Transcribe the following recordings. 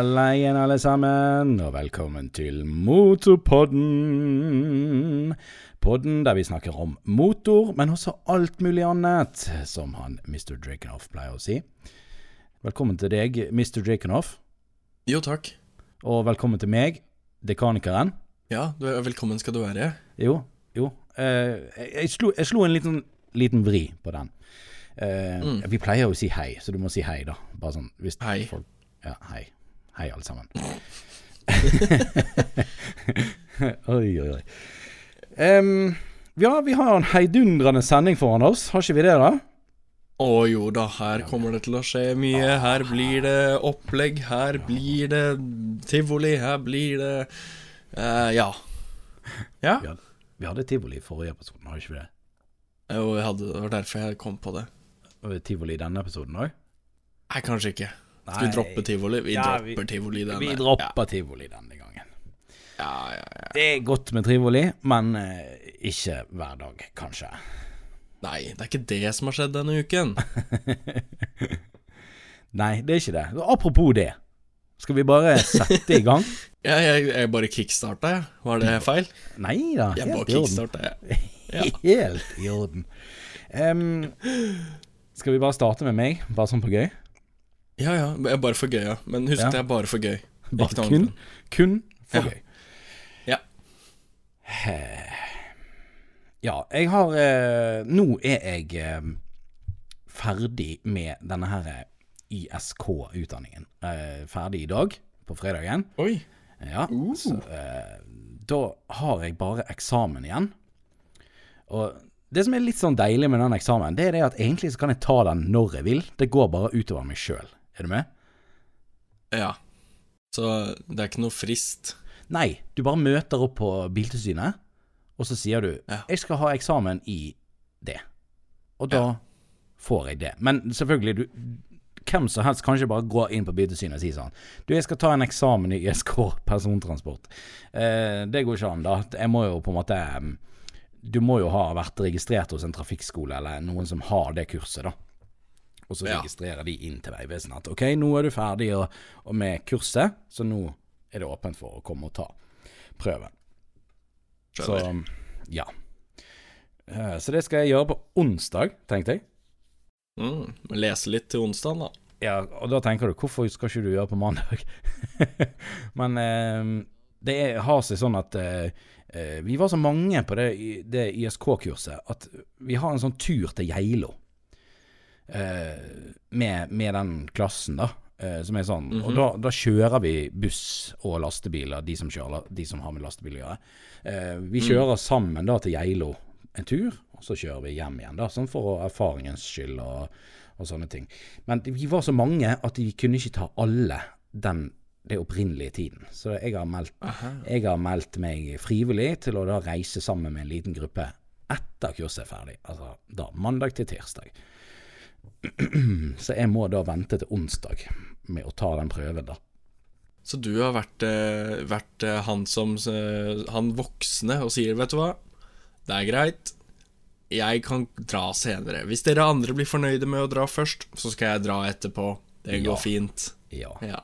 Halla igjen, alle sammen, og velkommen til Motorpodden. Podden der vi snakker om motor, men også alt mulig annet, som han Mr. Drakenhoff pleier å si. Velkommen til deg, Mr. Drakenhoff, Jo, takk. og velkommen til meg, dekanikeren. Ja, du er velkommen skal du være. Jo, jo. Eh, jeg, slo, jeg slo en liten, liten vri på den. Eh, Vi pleier jo å si hei, så du må si hei, da. Bare sånn hvis Hei. Folk, ja, hei. Hei, alle sammen. oi, oi, oi. Um, ja, vi har en heidundrende sending foran oss, har ikke vi det, da? Å jo da, her kommer det til å skje mye. Her blir det opplegg, her blir det tivoli, her blir det uh, Ja. Ja? Vi hadde, vi hadde tivoli i forrige episode, har ikke vi det? Jo, det var derfor jeg kom på det. Og tivoli i denne episoden òg? Nei, kanskje ikke. Skal vi droppe tivoli? Vi Ja, dropper tivoli denne. Vi dropper tivoli denne gangen. Ja, ja, ja. Det er godt med tivoli, men eh, ikke hver dag, kanskje. Nei, det er ikke det som har skjedd denne uken. Nei, det er ikke det. Apropos det. Skal vi bare sette i gang? Ja, jeg, jeg bare kickstarta, jeg. Var det feil? Nei da, bare helt i orden. Ja. Helt i orden. Em, skal vi bare starte med meg, bare sånn på gøy? Ja ja, bare for gøy, ja. Men husk, Ja. det er bare for gøy. Bare kun, kun for Ja. gøy. Ja. Ja, jeg har eh, Nå er jeg eh, ferdig med denne her ISK-utdanningen. Eh, ferdig i dag, på fredagen. Oi. Ja, så eh, da har jeg bare eksamen igjen. Og det som er litt sånn deilig med den eksamen, det er det at egentlig så kan jeg ta den når jeg vil. Det går bare utover meg sjøl. Er du med? Ja. Så det er ikke noe frist. Nei, du bare møter opp på Biltilsynet, og så sier du Ja. 'Jeg skal ha eksamen i det'. Og da Ja. får jeg det. Men selvfølgelig, du hvem som helst kan ikke bare gå inn på Biltilsynet og si sånn 'Du, jeg skal ta en eksamen i ISK persontransport'. Eh, det går ikke an, da. Jeg må jo på en måte Du må jo ha vært registrert hos en trafikkskole eller noen som har det kurset, da. Og så Ja. registrerer de inn til Vegvesenet at ok, nå er du ferdig og, og med kurset, så nå er det åpent for å komme og ta prøven. Så ja. Eh, Så det skal jeg gjøre på onsdag, tenkte jeg. Mm, lese litt til onsdag, da. Ja, og da tenker du, hvorfor skal ikke du gjøre på mandag? Men eh, det er, har seg sånn at eh, eh, vi var så mange på det, det ISK-kurset at vi har en sånn tur til Geilo med, med den klassen, da. eh, som er sånn. Og da, da kjører vi buss og lastebiler, de som, kjører, de som har med lastebil å gjøre. Eh, vi kjører sammen da til Geilo en tur, og så kjører vi hjem igjen, da, sånn for erfaringens skyld og, og sånne ting. Men vi var så mange at vi kunne ikke ta alle den det opprinnelige tiden. Så jeg har, meldt, jeg har meldt meg frivillig til å da reise sammen med en liten gruppe etter kurset er ferdig. Altså da mandag til tirsdag. Så jeg må da vente til onsdag med å ta den prøven, da. Så du har vært, eh, vært eh, han som eh, Han voksne og sier, vet du hva, det er greit. Jeg kan dra senere. Hvis dere andre blir fornøyde med å dra først, så skal jeg dra etterpå. Det Ja. går fint. Ja. Ja.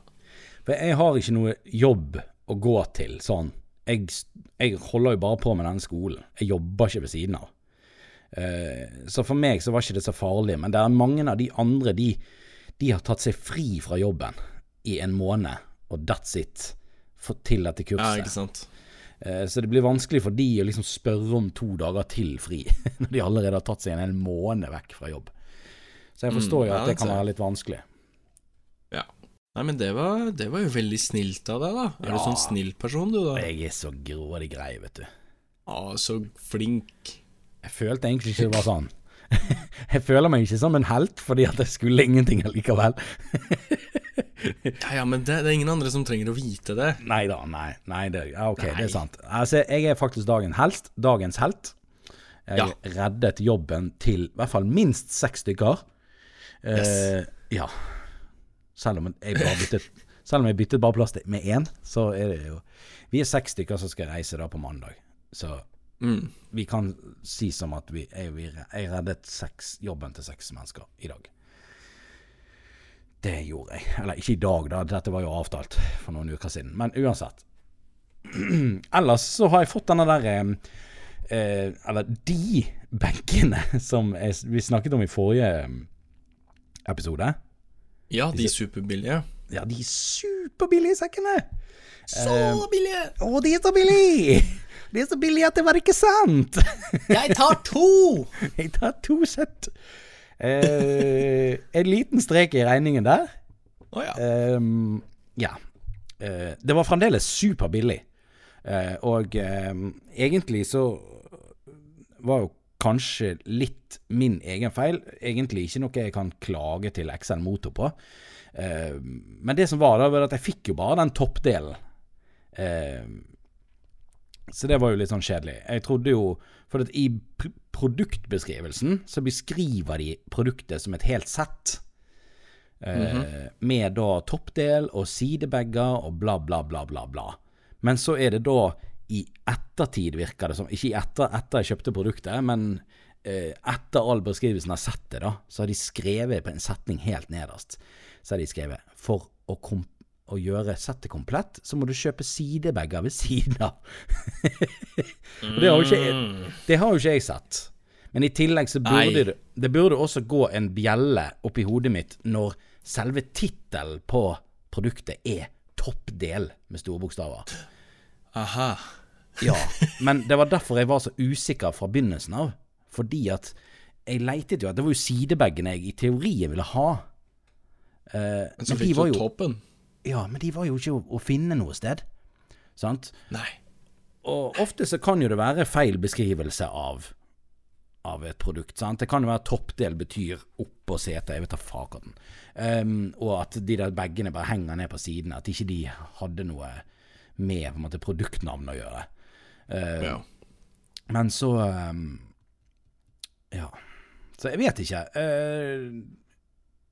For jeg har ikke noe jobb å gå til sånn. Jeg, jeg holder jo bare på med den skolen. Jeg jobber ikke ved siden av. Eh, så for meg så var ikke det så farlig. Men det er mange av de andre, de, de har tatt seg fri fra jobben i en måned, og that's it, for, til dette ja, kurset. ikke sant. Eh, så det blir vanskelig for de å liksom spørre om to dager til fri, når de allerede har tatt seg en hel måned vekk fra jobb. Så jeg forstår jo Mm, ja, at det det kan være litt vanskelig. Ja. Nei, men det var, det var jo veldig snilt av deg, da. Er Ja. du sånn snill person, du, da? Jeg er så grådig grei, vet du. Å, så flink. Jeg følte egentlig ikke det var sånn. Jeg føler meg ikke som en helt, fordi at jeg skulle ingenting likevel. Ja, ja, men det, det er ingen andre som trenger å vite det. Nei da, nei. nei det, ok, ok, det er sant. Altså, jeg er faktisk dagen helst, dagens helt. Jeg Ja. reddet jobben til i hvert fall minst seks stykker. Eh, ja. Selv om jeg bare byttet Selv om jeg byttet bare plass med én, så er det jo Vi er seks stykker som skal reise da på mandag. Så Mm. vi kan si som at vi, jeg, vi, jeg reddet seks, jobben til seks mennesker i dag. Det gjorde jeg. Eller ikke i dag, da. Dette var jo avtalt for noen uker siden. Men uansett. Ellers så har jeg fått denne der eh, eh, Eller de benkene som jeg, vi snakket om i forrige eh, episode. Ja, de superbillige. Ja, de superbillige sekkene. Så billige! Å, de er så billige! De er så billig at det var ikke sant! Jeg tar to! Jeg tar to sett. Eh, en liten strek i regningen der. Å ja. Eh, ja. Eh, det var fremdeles superbillig. Eh, og ehm, egentlig så var jo kanskje litt min egen feil. Egentlig ikke noe jeg kan klage til XL Motor på. Eh, men det som var da, var at jeg fikk jo bare den toppdelen. Så det var jo litt sånn kjedelig. Jeg trodde jo For i pr produktbeskrivelsen så beskriver de produktet som et helt sett. Eh, Med da toppdel og sidebager og bla, bla, bla, bla, bla. Men så er det da i ettertid, virker det som Ikke etter, etter jeg kjøpte produktet, men eh, etter all beskrivelsen av settet, da, så har de skrevet på en setning helt nederst. Så har de skrevet For å, kom å gjøre settet komplett, så må du kjøpe sidebager ved siden av. Og det har, jo ikke, det har jo ikke jeg sett. Men i tillegg så burde det, det burde også gå en bjelle oppi hodet mitt når selve tittelen på produktet er 'toppdel' med store bokstaver. Aha. Ja, men det var derfor jeg var så usikker fra begynnelsen av. Fordi at jeg leitet jo at Det var jo sidebagene jeg i teorien ville ha. Eh, Men så fikk du toppen. Ja, men de var jo ikke å, å finne noe sted. Sant? Nei. Og ofte så kan jo det være feil beskrivelse av, av et produkt. Sant? Det kan jo være toppdel betyr oppå setet, jeg vet da faken. Um, og at de der bagene bare henger ned på sidene. At ikke de hadde noe med på en måte produktnavn å gjøre. Uh, Ja. Men så um, Ja. Så jeg vet ikke. Eh,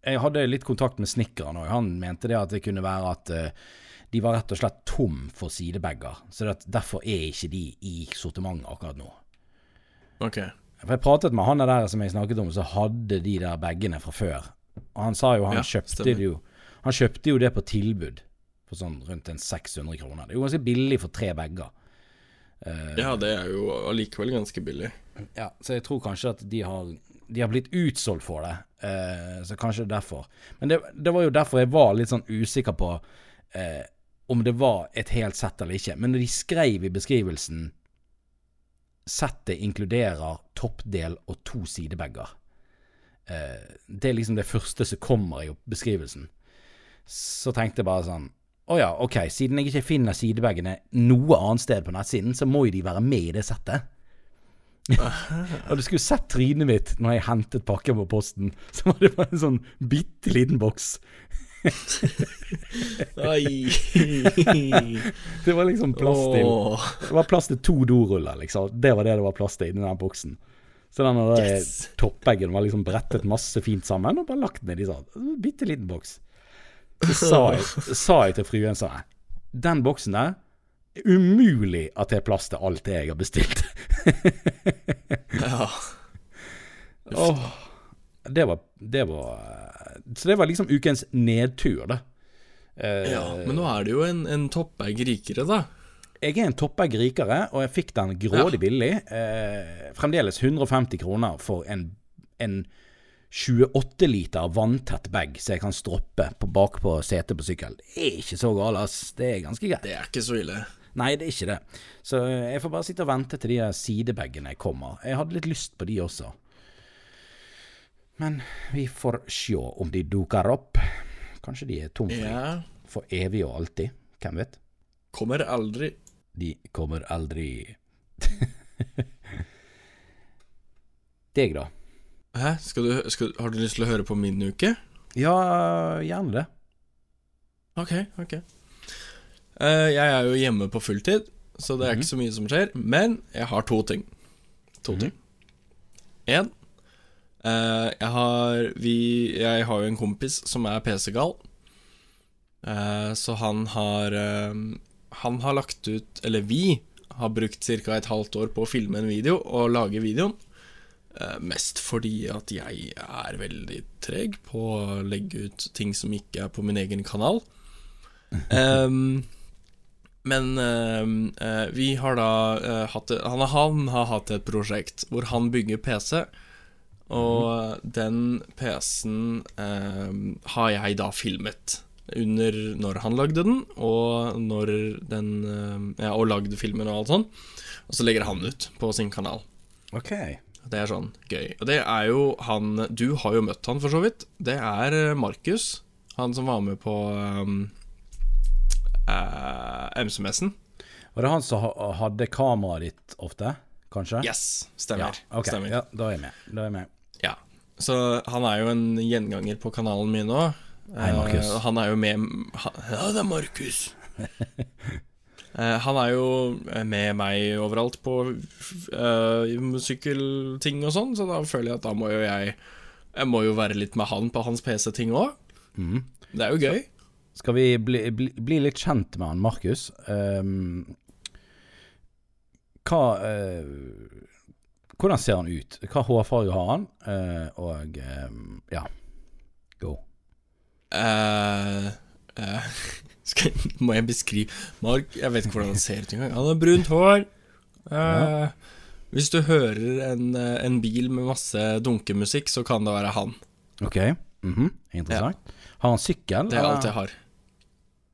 jeg hadde litt kontakt med snekkeren, òg. han mente det at det kunne være at uh, de var rett og slett tom for sidebager. Så det derfor er ikke de i sortimentet akkurat nå. Ok. For jeg pratet med han der som jeg snakket om, så hadde de der bagene fra før. Og han sa jo han Ja, kjøpte det jo Han kjøpte jo det på tilbud for sånn rundt en 600 kroner. Det er jo ganske billig for tre bager. Ja, det er jo allikevel ganske billig. Ja, så jeg tror kanskje at de har, de har blitt utsolgt for det. Eh, så kanskje derfor. Men det, det var jo derfor jeg var litt sånn usikker på eh, om det var et helt sett eller ikke. Men de skrev i beskrivelsen Settet inkluderer toppdel og to sidebager. Eh, det er liksom det første som kommer i beskrivelsen. Så tenkte jeg bare sånn Å ja, ok, siden jeg ikke finner sidebagene noe annet sted på nettsiden, så må jo de være med i det settet. Og du skulle sett trynet mitt når jeg hentet pakken på posten. Så var det bare en sånn bitte liten boks. Oi. Det var liksom plass til. Det var plass til to doruller, liksom. Det var det det var plass til inni den boksen. Så den Yes. toppeggen var liksom brettet masse fint sammen og bare lagt ned i sånn bitte liten boks. Så sa jeg, sa jeg til fruen sånn Den boksen der Umulig at det er plass til alt det jeg har bestilt. Ja. Oh, det var, det var Så det var liksom ukens nedtur, da. Eh, ja. Men nå er det jo en, en toppegg rikere, da. Jeg er en toppegg rikere, og jeg fikk den grådig billig. Eh, fremdeles 150 kroner for en, en 28 liter vanntett bag så jeg kan stroppe på bak på setet på sykkel. Det er ikke så galt, ass. Det er ganske greit. Det er ikke så ille. Nei, det er ikke det. Så eh, jeg får bare sitte og vente til de sidebagene kommer. Jeg hadde litt lyst på de også. Men vi får se om de duker opp. Kanskje de er tom for, Ja. for evig og alltid. Hvem vet? Kommer aldri De kommer aldri Deg, da? Hæ? Skal du, skal, har du lyst til å høre på min uke? Ja, gjerne det. Ok, ok. Eh, jeg er jo hjemme på fulltid, så det er ikke så mye som skjer. Men jeg har to ting. To ting. Én jeg, har, vi, jeg har jo en kompis som er PC-gal. Eh, så han har eh, Han har lagt ut Eller vi har brukt ca. et halvt år på å filme en video og lage videoen. Eh, mest fordi at jeg er veldig treg på å legge ut ting som ikke er på min egen kanal. Em, men uh, vi har da uh, hatt han, han har hatt et prosjekt hvor han bygger PC. Og den PC-en uh, har jeg da filmet under når han lagde den, og når den Ja, og lagde filmen og alt sånn. Og så legger han ut på sin kanal. Ok. Det er sånn gøy. Og det er jo han Du har jo møtt han, for så vidt. Det er Markus. Han som var med på um, uh, MC-messen. Var det han som hadde kameraet ditt ofte? Kanskje? Yes, stemmer. Ja, okay. stemmer. Ja, da er jeg med. Da er jeg med. Ja. Så han er jo en gjenganger på kanalen min nå. Hei, Markus. Eh, han er jo med han, Ja, det er Markus. Eh, han er jo med meg overalt på uh, sykkelting og sånn, så da føler jeg at da må jo jeg Jeg må jo være litt med han på hans PC-ting òg. Mm. Det er jo gøy. Skal vi bli, bli, bli litt kjent med han, Markus? Um, hva uh, Hvordan ser han ut? Hva hårfarge har han? Uh, og um, ja, go. Uh, skal, må jeg beskrive Mark, jeg vet ikke hvordan han ser ut engang. Han har brunt hår. Ja. Hvis du hører en, en bil med masse dunkemusikk, så kan det være han. Ok, mhm, interessant. Har han sykkel? Det er alt jeg har.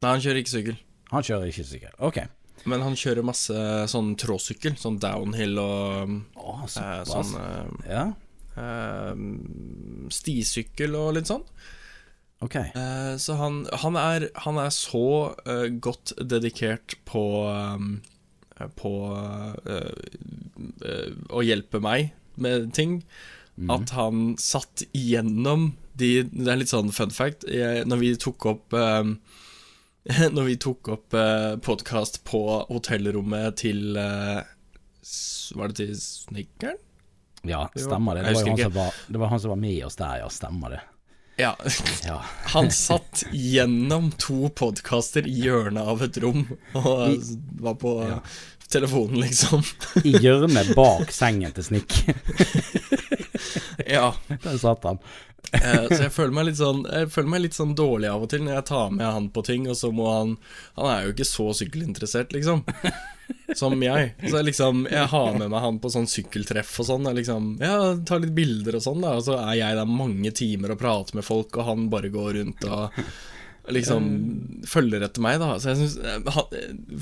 Nei, han kjører ikke sykkel. Han kjører ikke sykkel. Ok. Men han kjører masse sånn tråsykkel. Sånn downhill og Å, eh, sånn eh, Ja, eh, stisykkel og litt sånn. ok. Eh, så han, han, er, han er så eh, godt dedikert på På eh, eh, å hjelpe meg med ting at han satt igjennom de Det er litt sånn fun fact. Jeg, når vi tok opp um, Når vi tok opp eh, podkast på hotellrommet til eh, Var det til snekkeren? Ja, stemmer det. Det var, han som var, det var han som var med oss der, ja. Stemmer det. Ja. Ja. Han satt gjennom to podkaster i hjørnet av et rom og I- var på Ja. telefonen, liksom. I hjørnet bak sengen til Snikk. Ja. Der satt han. Eh, så jeg føler meg litt sånn Jeg føler meg litt sånn dårlig av og til når jeg tar med han på ting, og så må han Han er jo ikke så sykkelinteressert, liksom. Som jeg. Så jeg liksom Jeg har med meg han på sånn sykkeltreff og sånn. Jeg liksom Ja, tar litt bilder og sånn, da. Og så er jeg der mange timer og prater med folk, og han bare går rundt og liksom følger etter meg, da. Så jeg syns han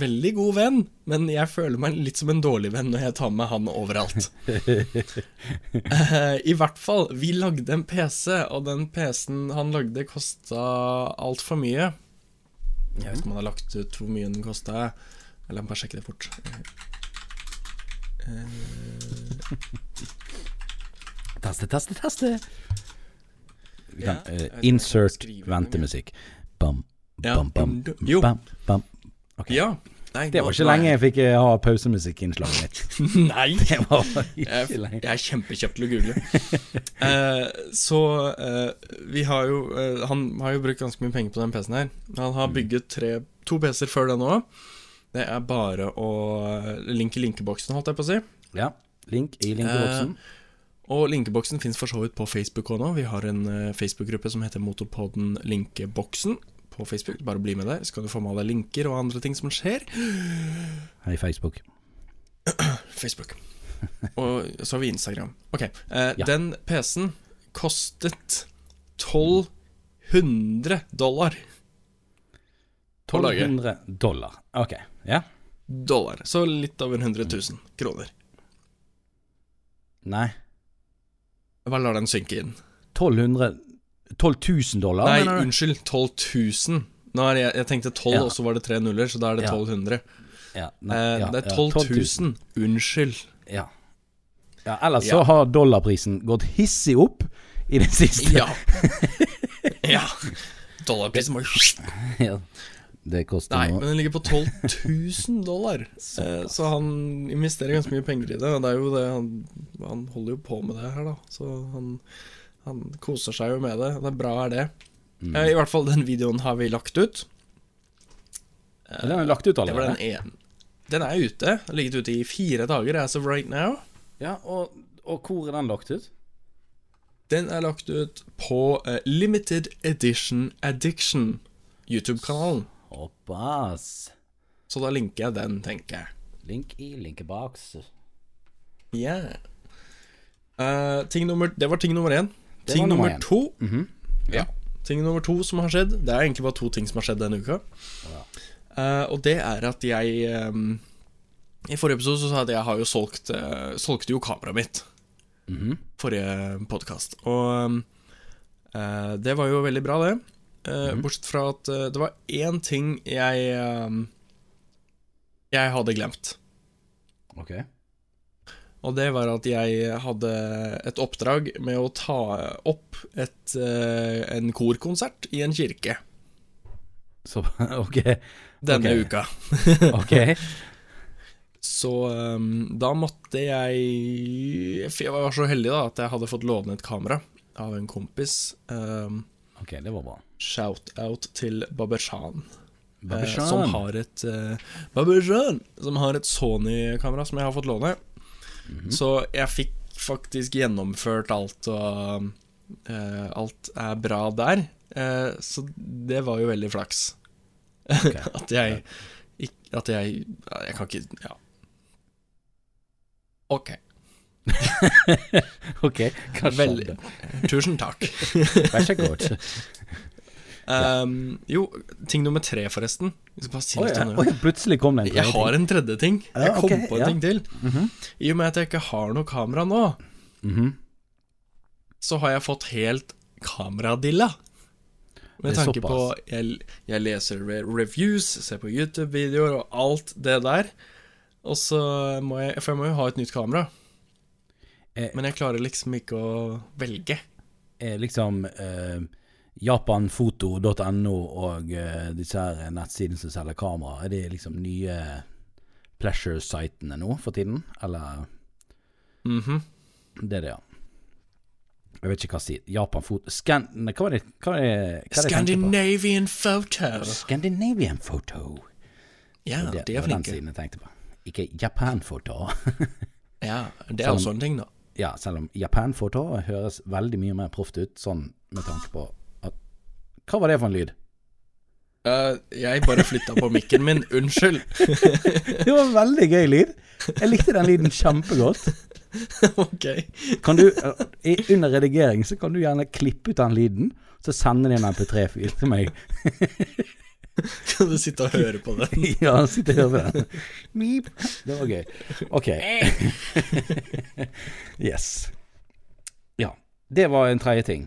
Veldig god venn, men jeg føler meg litt som en dårlig venn når jeg tar med han overalt. Eh, I hvert fall, vi lagde en PC, og den PC-en han lagde, kosta altfor mye. Jeg vet ikke om han har lagt ut hvor mye den kosta. La meg bare sjekke det fort. Teste, teste, teste. Kan, eh, insert ventemusikk. Bam, bam, bam, jo. bam, bam. Okay. Ja. Nei, Det var ikke lenge jeg fikk eh, ha pausemusikkinnslaget mitt. Nei! Det var ikke lenge. jeg er kjempekjapp til å google. uh, så uh, vi har jo uh, Han har jo brukt ganske mye penger på den PC-en her. Han har bygget tre, to PC-er før den òg. Det er bare å link i linkeboksen, holdt jeg på å si. Ja. Link i linkeboksen. Og linkeboksen fins for så vidt på Facebook òg nå. Vi har en eh, Facebook-gruppe som heter Motopodden Linkeboksen på Facebook. Bare bli med der, så kan du få med deg linker og andre ting som skjer. Hei, Facebook. Facebook. Og så har vi Instagram. Ok, eh, Ja. Den PC-en kostet 1200 dollar. 1200 dollar. Ok. Ja. Dollar. Så litt over 100 000 kroner. Nei. Hva lar den synke inn? 1200 12 000 dollar, Nei, mener du? unnskyld. 12 000. Nå er jeg, jeg tenkte 12, Ja. og så var det tre nuller, så da er det Ja. 1200. Ja, nei, Eh, det er ja, 12 000. Unnskyld. Ja. ja ellers så har dollarprisen gått hissig opp i det siste. Ja. ja. Dollarprisen var Ja. Det koster Nei, noe men den ligger på 12 000 dollar. Eh, så han investerer ganske mye penger i det. Og det er jo det han, han holder jo på med det her, da. Så han, han koser seg jo med det. Det er bra, er det. Mm. Eh, I hvert fall den videoen har vi lagt ut. Den er lagt ut Det var allerede. den. Den er ute. Har ligget ute i fire dager as of right now. Ja, og, Og hvor er den lagt ut? Den er lagt ut på eh, Limited Edition Addiction, YouTube-kanalen. Hoppas. Så da linker jeg den, tenker jeg. Link i linkebox. Yeah. Uh, ting nummer, det var ting nummer én. Det Ting nummer nummer to to -hmm. Ja. Ting nummer to som har skjedd, det er egentlig bare to ting som har skjedd denne uka. Eh, og det er at jeg um, I forrige episode så sa jeg at jeg har jo solgt uh, Solgte jo kameraet mitt. Mhm. Forrige podkast. Og eh, det var jo veldig bra, det. Eh, Bortsett fra at eh, det var én ting jeg ehm, Jeg hadde glemt. Ok. Og det var at jeg hadde et oppdrag med å ta opp et, eh, en korkonsert i en kirke Så Ok. denne okay. uka. Ok. Så ehm, da måtte jeg for Jeg var så heldig da at jeg hadde fått låne et kamera av en kompis. Ehm, Ok, det var bra. Shout-out til Babershan. eh, som har et uh, Babershan! Som har et Sony-kamera som jeg har fått låne. Mhm. Så jeg fikk faktisk gjennomført alt, og eh, alt er bra der. Eh, så det var jo veldig flaks. Okay. at jeg At jeg Jeg kan ikke Ja. Ok. Ok, kanskje Veldig. Tusen takk. Vær så god. Um, jo, ting nummer tre, forresten. Si litt ja. det. Plutselig kom det en Jeg har en tredje ting. Ja, Jeg kom okay, på en ting til. Mhm. I og med at jeg ikke har noe kamera nå, mm -hmm. så har jeg fått helt kameradilla. Med tanke på jeg, jeg leser re reviews, ser på YouTube-videoer og alt det der. Og så må jeg For jeg må jo ha et nytt kamera. Eh, Men jeg klarer liksom ikke å velge. er liksom eh, japanfoto.no og eh, disse her nettsidene som selger kamera, er det liksom nye pleasure-sitene nå for tiden? Eller Mhm. det er det, ja. Jeg vet ikke hva side. Japanfoto Scan... Nei, hva var det Hva var det, hva var det? Scandinavian photo. Scandinavian Photo. Ja, det, de er var den siden jeg tenkte på. Ikke Japan Photo. Ja, det er jo sånne ting, da. ja, selv om Japan Photo høres veldig mye mer proft ut, sånn med tanke på Hva var det for en lyd? Uh, jeg bare flytta på mikken min. Unnskyld. Det var en veldig gøy lyd. Jeg likte den lyden kjempegodt. ok. Kan du, eh, under redigering så kan du gjerne klippe ut den lyden, så sende den en MP3-fil til meg. Kan du sitte og høre på den? ja, sitte og høre på den. Meep. Det var gøy. Ok. yes. Ja. Det var en tredje ting.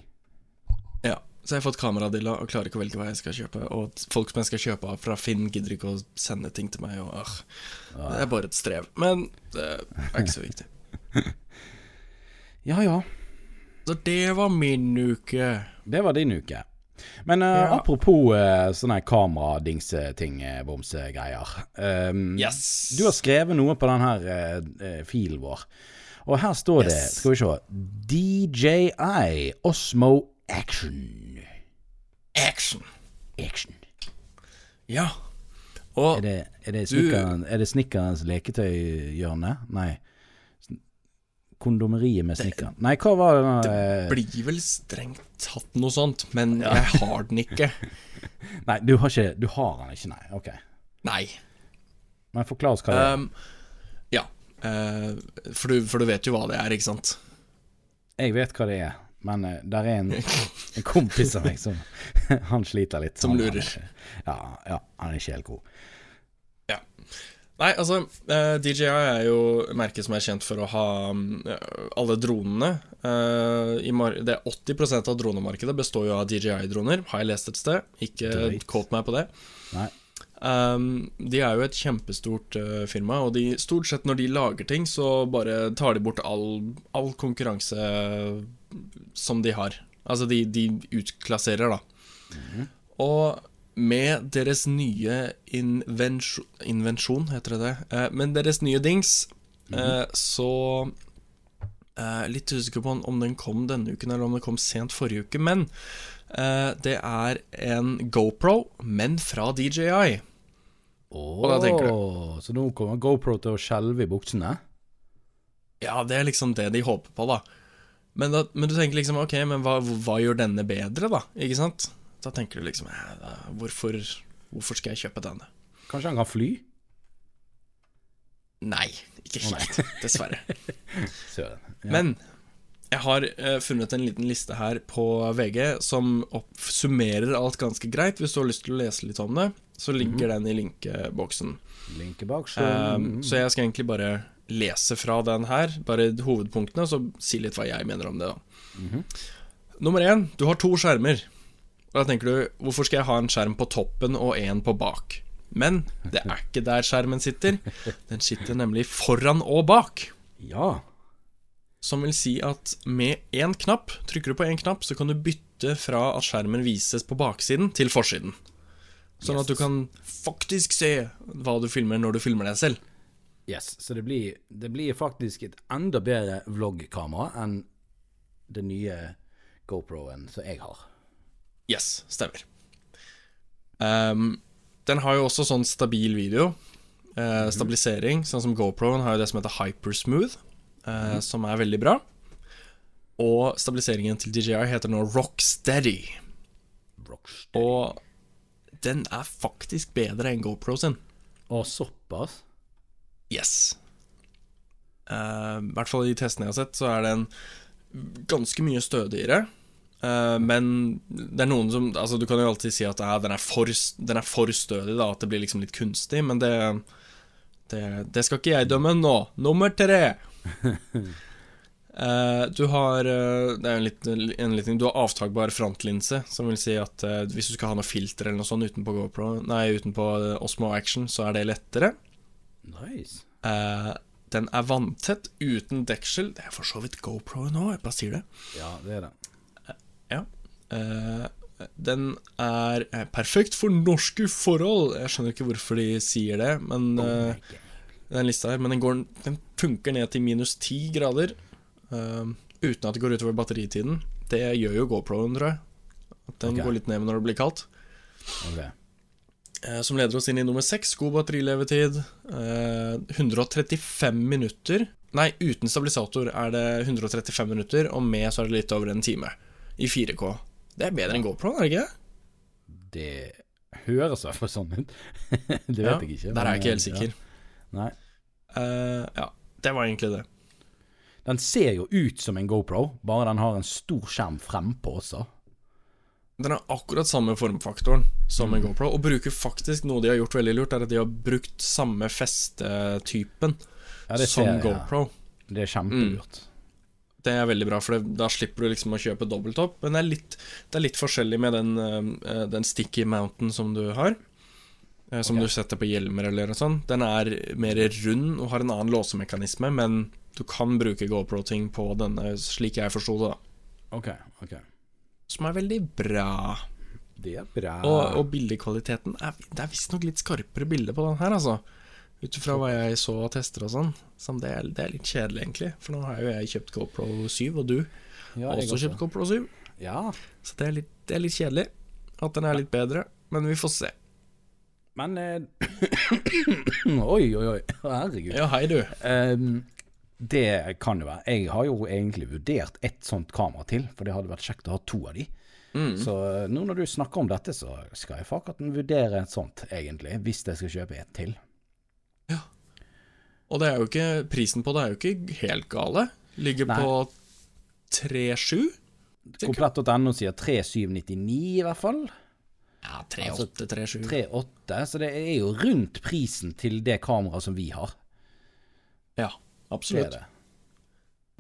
Så jeg har fått kameradilla og klarer ikke å velge hva jeg skal kjøpe. Og folk som jeg skal kjøpe av fra Finn, gidder ikke å sende ting til meg. Og, ah, det er bare et strev. Men det er ikke så viktig. Ja ja. Så det var min uke. Det var din uke. Men uh, Ja. apropos uh, sånne kameradingseting, uh, bomsegreier. Um, Yes. Du har skrevet noe på den her eh, filen vår. Og her står det, Yes. skal vi se DJI Osmo Action. Action. Action. Ja. Og Er det, er det, snikkeren, er det snikkerens leketøyhjørne? Nei. Kondomeriet med snikkeren. Nei, hva var det da? eh, blir vel strengt tatt noe sånt, men jeg har den ikke. Nei, du har ikke Du har den ikke, nei. Ok. Nei. Men forklar oss hva det er. Um, ja. Uh, for, du, for du vet jo hva det er, ikke sant? Jeg vet hva det er, men uh, der er en, en kompis av meg som Han sliter litt. Som Han- lurer. Han, ja, ja, han er ikke helt god. Nei, altså, uh, DJI er jo merket som er kjent for å ha mm, alle dronene. Eh, det er 80% av dronemarkedet består jo av DJI-droner, har jeg lest et sted. Ikke kåt meg på det. Nei. Um, de er jo et kjempestort uh, firma, og de, stort sett når de lager ting, så bare tar de bort all, all konkurranse som de har. Altså, de, de utklasserer, da. Og med deres nye invensjon, invensjon heter det det, Uh, men deres nye dings, eh, så eh, Litt usikker på om den kom denne uken, eller om den kom sent forrige uke, men det er en GoPro, men fra DJI. Åh, da tenker Så nå kommer GoPro til å skjelve i buksene? Ja, det er liksom det de håper på, da. Men, da, men du tenker liksom ok, men hva, hva gjør denne bedre, da? Ikke sant? Da tenker du liksom da, hvorfor, hvorfor skal jeg kjøpe denne? Kanskje han kan fly? Nei, ikke helt, dessverre. Søren. Ja. Men jeg har uh, funnet en liten liste her på VG som oppsummerer alt ganske greit. Hvis du har lyst til å lese litt om det, så ligger den i linkeboksen. linkeboksen. Um, så jeg skal egentlig bare lese fra den her, bare hovedpunktene, så si litt hva jeg mener om det. da Nummer én, du har to skjermer. Da tenker du, hvorfor skal jeg ha en skjerm på toppen og en på bak? Men det er ikke der skjermen sitter. Den sitter nemlig foran og bak. Ja. Som vil si at med én knapp, trykker du på én knapp, så kan du bytte fra at skjermen vises på baksiden til forsiden. Sånn at du kan faktisk se hva du filmer når du filmer deg selv. Yes, så det blir, det blir faktisk et enda bedre vloggkamera enn den nye GoPro-en som jeg har. Yes, stemmer. Um, den har jo også sånn stabil video. Uh, stabilisering, sånn som GoPro-en har jo det som heter Hypersmooth, eh, som er veldig bra. Og stabiliseringen til DJI heter nå Rocksteady. Rocksteady. Og den er faktisk bedre enn GoPro sin. Og såpass? Yes. Uh, I hvert fall i testene jeg har sett, så er den ganske mye stødigere. Uh, men det er noen som Altså Du kan jo alltid si at ja, den, er for, den er for stødig, da at det blir liksom litt kunstig, men det, det, det skal ikke jeg dømme nå. Nummer tre. Eh, du har uh, Det er en liten, en liten Du har avtagbar frontlinse, som vil si at uh, hvis du skal ha noe filter eller noe sånt utenpå GoPro Nei, utenpå Osmo Action, så er det lettere. Nice. Den er vanntett uten deksel. Det er for så vidt GoPro nå, jeg bare sier det. Ja, det er det. Ja. Den er perfekt for norske forhold. Jeg skjønner ikke hvorfor de sier det, men den lista her Men den, går, den funker ned til minus ti grader. Eh, uten at det går utover batteritiden. Det gjør jo GoProen, tror jeg. At den okay. går litt ned når det blir kaldt. Okay. Uh, som leder oss inn i nummer seks. God batterilevetid. Uh, 135 minutter. Nei, uten stabilisator er det 135 minutter, og med så er det litt over en time. I 4K. Det er bedre enn GoPro, er det ikke? Det høres i hvert fall sånn ut. det vet Ja, jeg ikke. Der er jeg ikke helt sikker. Ja. Nei. Uh, ja, det var egentlig det. Den ser jo ut som en GoPro, bare den har en stor skjerm frempå også. Den har akkurat samme formfaktoren som Mm. en GoPro, og bruker faktisk noe de har gjort veldig lurt, er at de har brukt samme festetypen Ja, som jeg, ja. GoPro. Det er kjempelurt. Det er veldig bra, for det, da slipper du liksom å kjøpe dobbelttopp. Men det er litt, det er litt forskjellig med den, eh, den sticky mountain som du har. eh, Som okay. du setter på hjelmer eller noe sånt. Den er mer rund og har en annen låsemekanisme, men du kan bruke GoPro-ting på denne, slik jeg forsto det. da Ok, ok. Som er veldig bra. Det er bra. Og, og bildekvaliteten er, Det er visstnok litt skarpere bilde på den her, altså. Ut ifra hva jeg så av tester og sånn. Så det er, det er litt kjedelig, egentlig. For nå har jo jeg kjøpt GoPro 7, og du ja, har også kjøpt GoPro 7. Ja, Så det er, litt, det er litt kjedelig at den er litt bedre, men vi får se. men eh, Oi, oi, oi. Herregud. Ja, hei, du. Ehm, det kan det være. Jeg har jo egentlig vurdert ett sånt kamera til, for det hadde vært kjekt å ha to av de. Mm. Så eh, nå når du snakker om dette, så skal jeg faktisk vurdere et sånt, egentlig. Hvis jeg skal kjøpe et til. Ja. Og det er jo ikke, prisen på det er jo ikke helt gale. Ligger Nei. på 3,7. Komplett.no sier 3799 i hvert fall. Ja, Altså, 3,8, 38, så det er jo rundt prisen til det kameraet som vi har. Ja, Det er absolutt. det.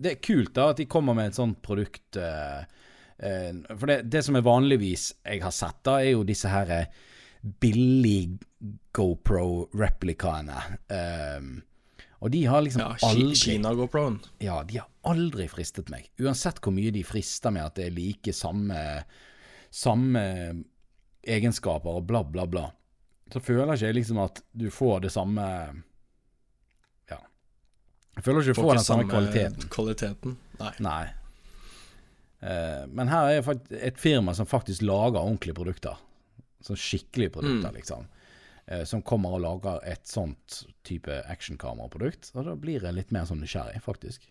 Det er kult da at de kommer med et sånt produkt. Uh, uh, for det, det som er vanligvis jeg har sett, da, er jo disse her billige billig GoPro-replikaene. Um, og de har liksom Ja, aldri Kina-GoProen. Ja, de har aldri fristet meg. Uansett hvor mye de frister med at det er like samme Samme egenskaper og bla, bla, bla. Så føler ikke jeg liksom at du får det samme. Jeg føler ikke du får den samme kvaliteten. kvaliteten. Nei. Nei. Uh, men her er et firma som faktisk lager ordentlige produkter. Sånn skikkelige produkter, Mm. liksom. Uh, som kommer og lager et sånt type actionkameraprodukt. Og da blir jeg litt mer sånn nysgjerrig, faktisk.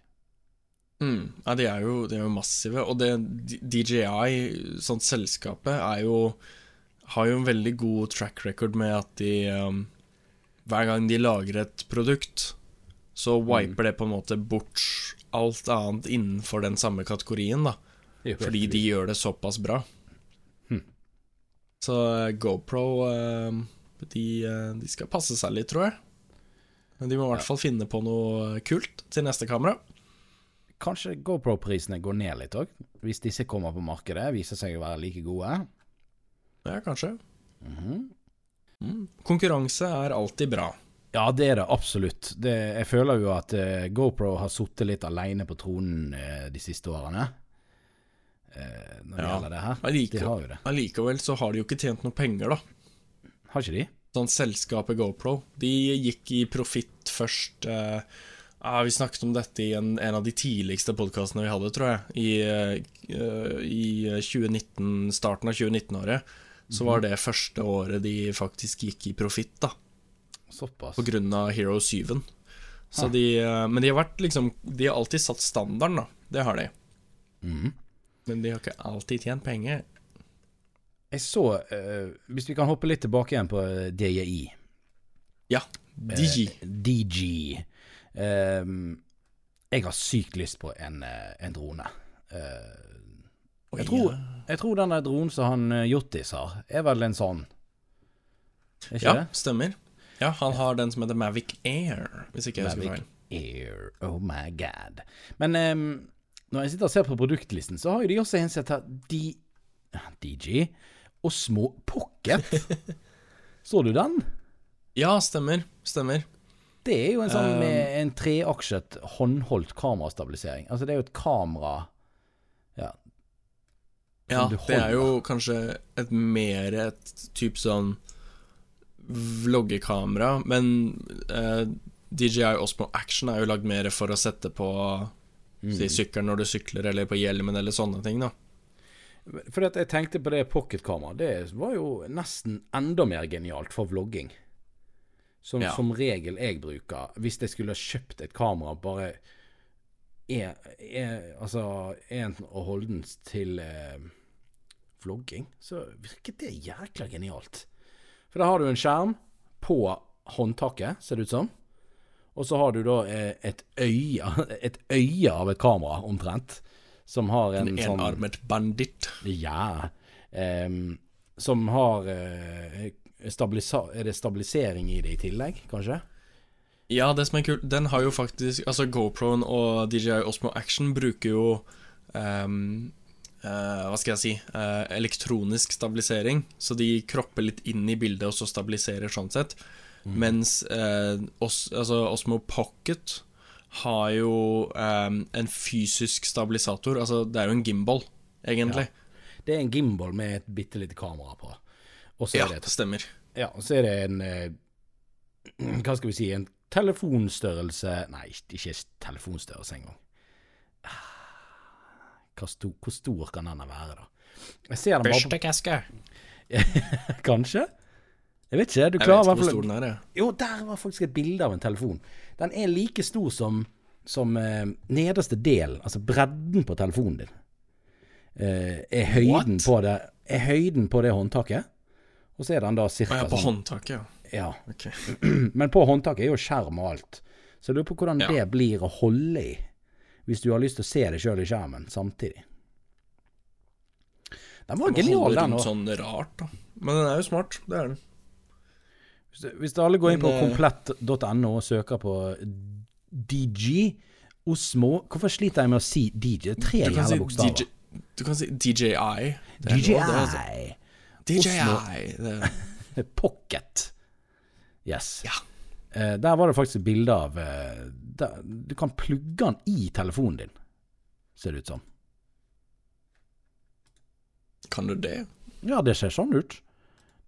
Mm. Ja, de er, jo, de er jo massive. Og det DJI, sånt selskapet, er jo har jo en veldig god track record med at de um, Hver gang de lager et produkt, så wiper det på en måte bort alt annet innenfor den samme kategorien, da. Fordi de gjør det såpass bra. Hm. Så eh, GoPro eh, de, eh, de, skal passe seg litt, tror jeg. Men de må i hvert fall finne på noe kult til neste kamera. Kanskje GoPro-prisene går ned litt òg, hvis disse kommer på markedet. Viser seg å være like gode. Ja, kanskje. Mm -hmm. mm. Konkurranse er alltid bra. Ja, det er det absolutt. Det, jeg føler jo at uh, GoPro har sittet litt alene på tronen uh, de siste årene. Uh, når det ja. gjelder det her. Allike, de har jo det. allikevel så har de jo ikke tjent noe penger, da. Har ikke de? Sånn selskapet GoPro. De gikk i profitt først ja, Vi snakket om dette i en, en av de tidligste podkastene vi hadde, tror jeg. I, i 2019, starten av 2019-året så var det første året de faktisk gikk i profitt, da. Såpass. På grunn av Hero 7. Så de, men de har vært liksom De har alltid satt standarden, da. Det har de. Mm. Men de har ikke alltid tjent penger. Jeg så uh, Hvis vi kan hoppe litt tilbake igjen på DJI. Ja. DG. Uh, DG. Um, jeg har sykt lyst på en, en drone. Uh, jeg, tror, jeg tror denne dronen som han Jottis har, er vel en sånn. Ikke ja, det? stemmer. Ja, han har den som heter Mavic Air, hvis ikke jeg husker feil. Air, oh my god. Men um, når jeg sitter og ser på produktlisten, så har jo de også en som heter DJ og Små Pocket. så du den? Ja, stemmer. Stemmer. Det er jo en sånn med en treaksjet håndholdt kamerastabilisering. Altså det er jo et kamera Ja. Ja, det er jo kanskje et mer et type sånn vloggekamera, men uh, DJI Osmo Action er jo lagd mer for å sette på mm. si, sykkelen når du sykler, eller på hjelmen, eller sånne ting, da. Fordi at jeg tenkte på det pocketkameraet. Det var jo nesten enda mer genialt for vlogging. Som Ja. som regel jeg bruker. Hvis jeg skulle ha kjøpt et kamera bare er, er, Altså en og holdens til eh, vlogging, så virket det jækla genialt. For da har du en skjerm på håndtaket, ser det ut som. Og så har du da eh, et øye Et øye av et kamera, omtrent. Som har en, En sånn enarmet banditt. Ja. Um, som har uh, Er det stabilisering i det i tillegg, kanskje? Ja, det som er kult, den har jo faktisk Altså, GoProen og DJI Osmo Action bruker jo ehm, eh, Hva skal jeg si eh, Elektronisk stabilisering. Så de kropper litt inn i bildet, og så stabiliserer sånn sett. Mens eh, Os, altså Osmo Pocket har jo ehm, en fysisk stabilisator. Altså, det er jo en gimbal, egentlig. Det er en gimbal med et bitte lite kamera på. Ja, det, det stemmer. ja, og så er det en Hva skal vi si En telefonstørrelse Nei, ikke telefonstørrelse engang. Hvor stor, hvor stor kan denne være, da? Jeg ser den bare Børstekeske. Kanskje? Jeg vet ikke. Du Jeg vet klarer i ikke hvor stor den er, jeg. Jo, der var faktisk et bilde av en telefon. Den er like stor som, som eh, nederste del, altså bredden på telefonen din. Eh, er høyden What? på det Er høyden på det håndtaket. Og så er den da Å cirka ja, på sånn håndtaket, ja. Ja. Okay. Men på håndtaket er jo skjerm og alt. Så jeg lurer på hvordan Ja. det blir å holde i, hvis du har lyst til å se deg sjøl i skjermen samtidig. Den var genial, den òg. sånn rart, da. Men den er jo smart, det er den. Hvis, hvis alle går inn på eh, komplett.no og søker på DG Osmo Hvorfor sliter jeg med å si DJ? Tre er tre jævla si bokstaver. DJ, du kan si DJI. DJI. det, altså. DJI. Det, Pocket. Yes. Ja. Uh, der var det faktisk et bilde av der, Du kan plugge den i telefonen din, ser det ut som. kan du det? Ja, det ser sånn ut.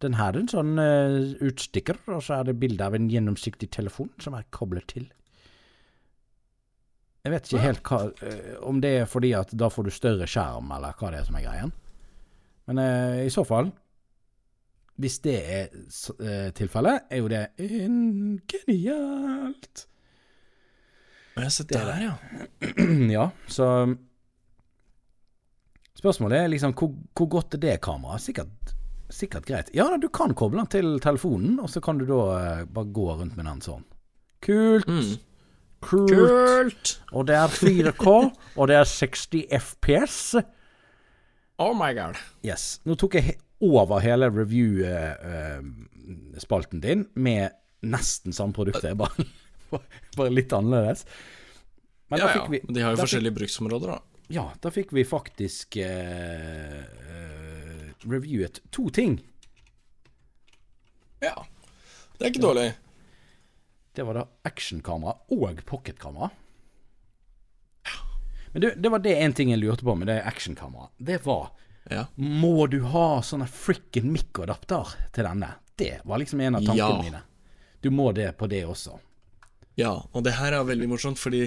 Den har en sånn uh, utstikker, og så er det bilde av en gjennomsiktig telefon som er koblet til. Jeg vet ikke helt hva, uh, om det er fordi at da får du større skjerm, eller hva det er som er greien. Men uh, i så fall hvis det er tilfellet, er jo det en- genialt. Og se der, ja. ja, så Spørsmålet er liksom hvor, hvor godt er det kameraet? Sikkert, sikkert greit. Ja da, du kan koble den til telefonen, og så kan du da eh, bare gå rundt med den sånn. Kult. Mm. Kult. Kult! Og det er 4K, og det er 60 FPS. Oh my god. Yes. Nå tok jeg he over hele review-spalten din med nesten samme produkt, det er bare, bare litt annerledes. Men Ja, ja. fikk vi de har jo forskjellige forskjellige bruksområder, da. Ja, da fikk vi faktisk eh, eh, reviewet to ting. Ja. Det er ikke dårlig. Det var da actionkamera og pocketkamera. Men det, det var det en ting jeg lurte på med det actionkameraet. Det var Ja. Må du ha sånne frikken mikroadapter til denne? Det var liksom en av tankene Ja. mine. Du må det på det også. Ja, og det her er veldig morsomt, fordi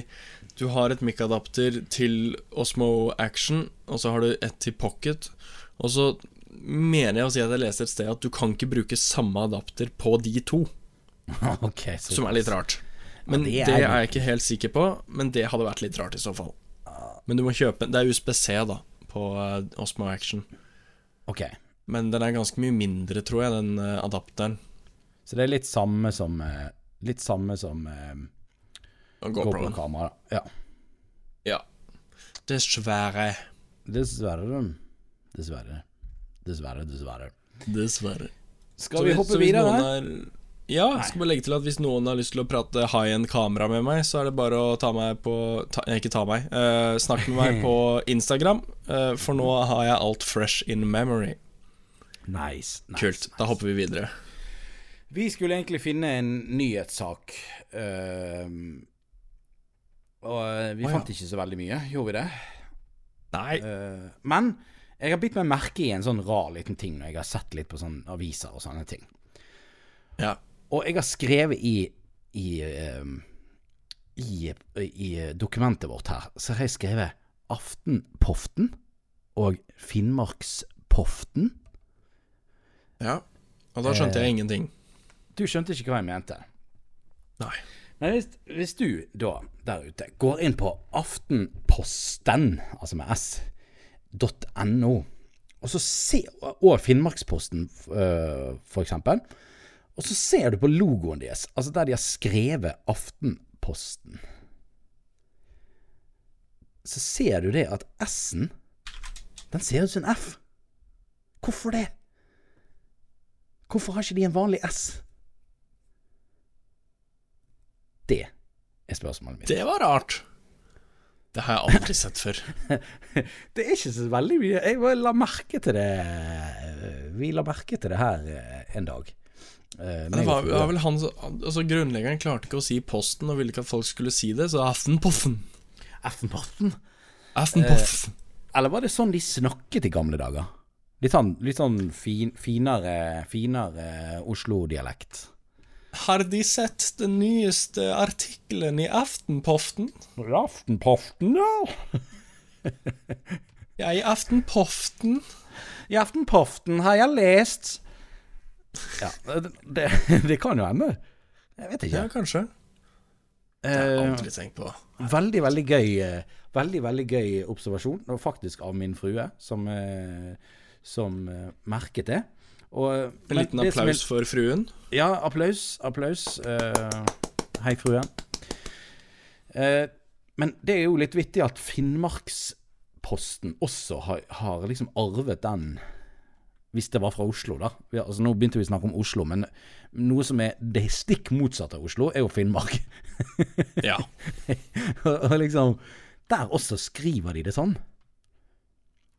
du har et mic-adapter til Osmo Action, og så har du et til Pocket, og så mener jeg å si at jeg leste et sted at du kan ikke bruke samme adapter på de to, okay, så som er litt rart. Men det det, er er jeg ikke helt sikker på, men det hadde vært litt rart i så fall. Men du må kjøpe Det er USBC, da, på eh, Osmo Action. Ok. Men den er ganske mye mindre, tror jeg, den eh, adapteren. Så det er litt samme som eh, Litt samme som eh. GoPro-kamera. Ja. Ja. Dessverre. Dessverre. Dessverre. Dessverre, dessverre. Dessverre. Skal vi, vi hoppe videre? Er, ja, Nei. skal bare legge til at hvis noen har lyst til å prate high-end kamera med meg, så er det bare å ta meg på ta, eh, Ikke ta meg. Uh, Snakk med meg på Instagram, uh, for nå har jeg alt fresh in memory. Nice. nice. Kult. Da hopper vi videre. Vi skulle egentlig finne en nyhetssak. Uh, og vi vi fant ja. ikke så veldig mye, gjorde vi det? Nei. Uh, men jeg har bitt meg merke i en sånn rar liten ting når jeg har sett litt på sånne aviser og sånne ting. Ja. Og jeg har skrevet i i, ehm, i i dokumentet vårt her, så har jeg skrevet Aftenpoften og Finnmarkspoften. ja. Og da skjønte jeg ingenting. Du skjønte ikke hva jeg mente. Nei. Men hvis, hvis du da, der ute, går inn på Aftenposten, altså med s, .no, og så ser, og Finnmarksposten øh, eksempel, og så ser du på logoen deres, altså der de har skrevet Aftenposten, så ser du det at S-en, den ser ut som en F. Hvorfor det? Hvorfor har ikke de en vanlig S? Det er spørsmålet mitt. Det var rart. Det har jeg aldri sett før. Det er ikke så veldig mye. Jeg bare la merke til det Vi la merke til det her eh, en dag. Eh, Det var, var vel han altså Grunnleggeren klarte ikke å si Posten og ville ikke at folk skulle si det, så Aftenpoffen. Aftenposten. Aftenpoff. Eller var det sånn de snakket i gamle dager? Litt sånn, litt sånn fin, finere, finere Oslo-dialekt. Har de sett den nyeste artikkelen i Aftenpoften? Aftenpoften, ja. Ja, i Aftenpoften. I Aftenpoften har jeg lest Ja, det, det, kan jo hende. Jeg vet ikke. Ja, kanskje. Det har jeg Eh, aldri tenkt på. Veldig, veldig gøy eh, Veldig, veldig gøy observasjon. Faktisk av min frue som, eh, som eh, merket det. Og, eh, En liten som er- applaus for fruen. Ja, applaus. Applaus. Uh, hei, fruen. Uh, men det er jo litt vittig at Finnmarksposten også har, har liksom arvet den hvis det var fra Oslo, da. Vi, altså, nå begynte vi å snakke om Oslo, men noe som er det stikk motsatte av Oslo, er jo Finnmark. Ja. og og liksom Der også skriver de det sånn.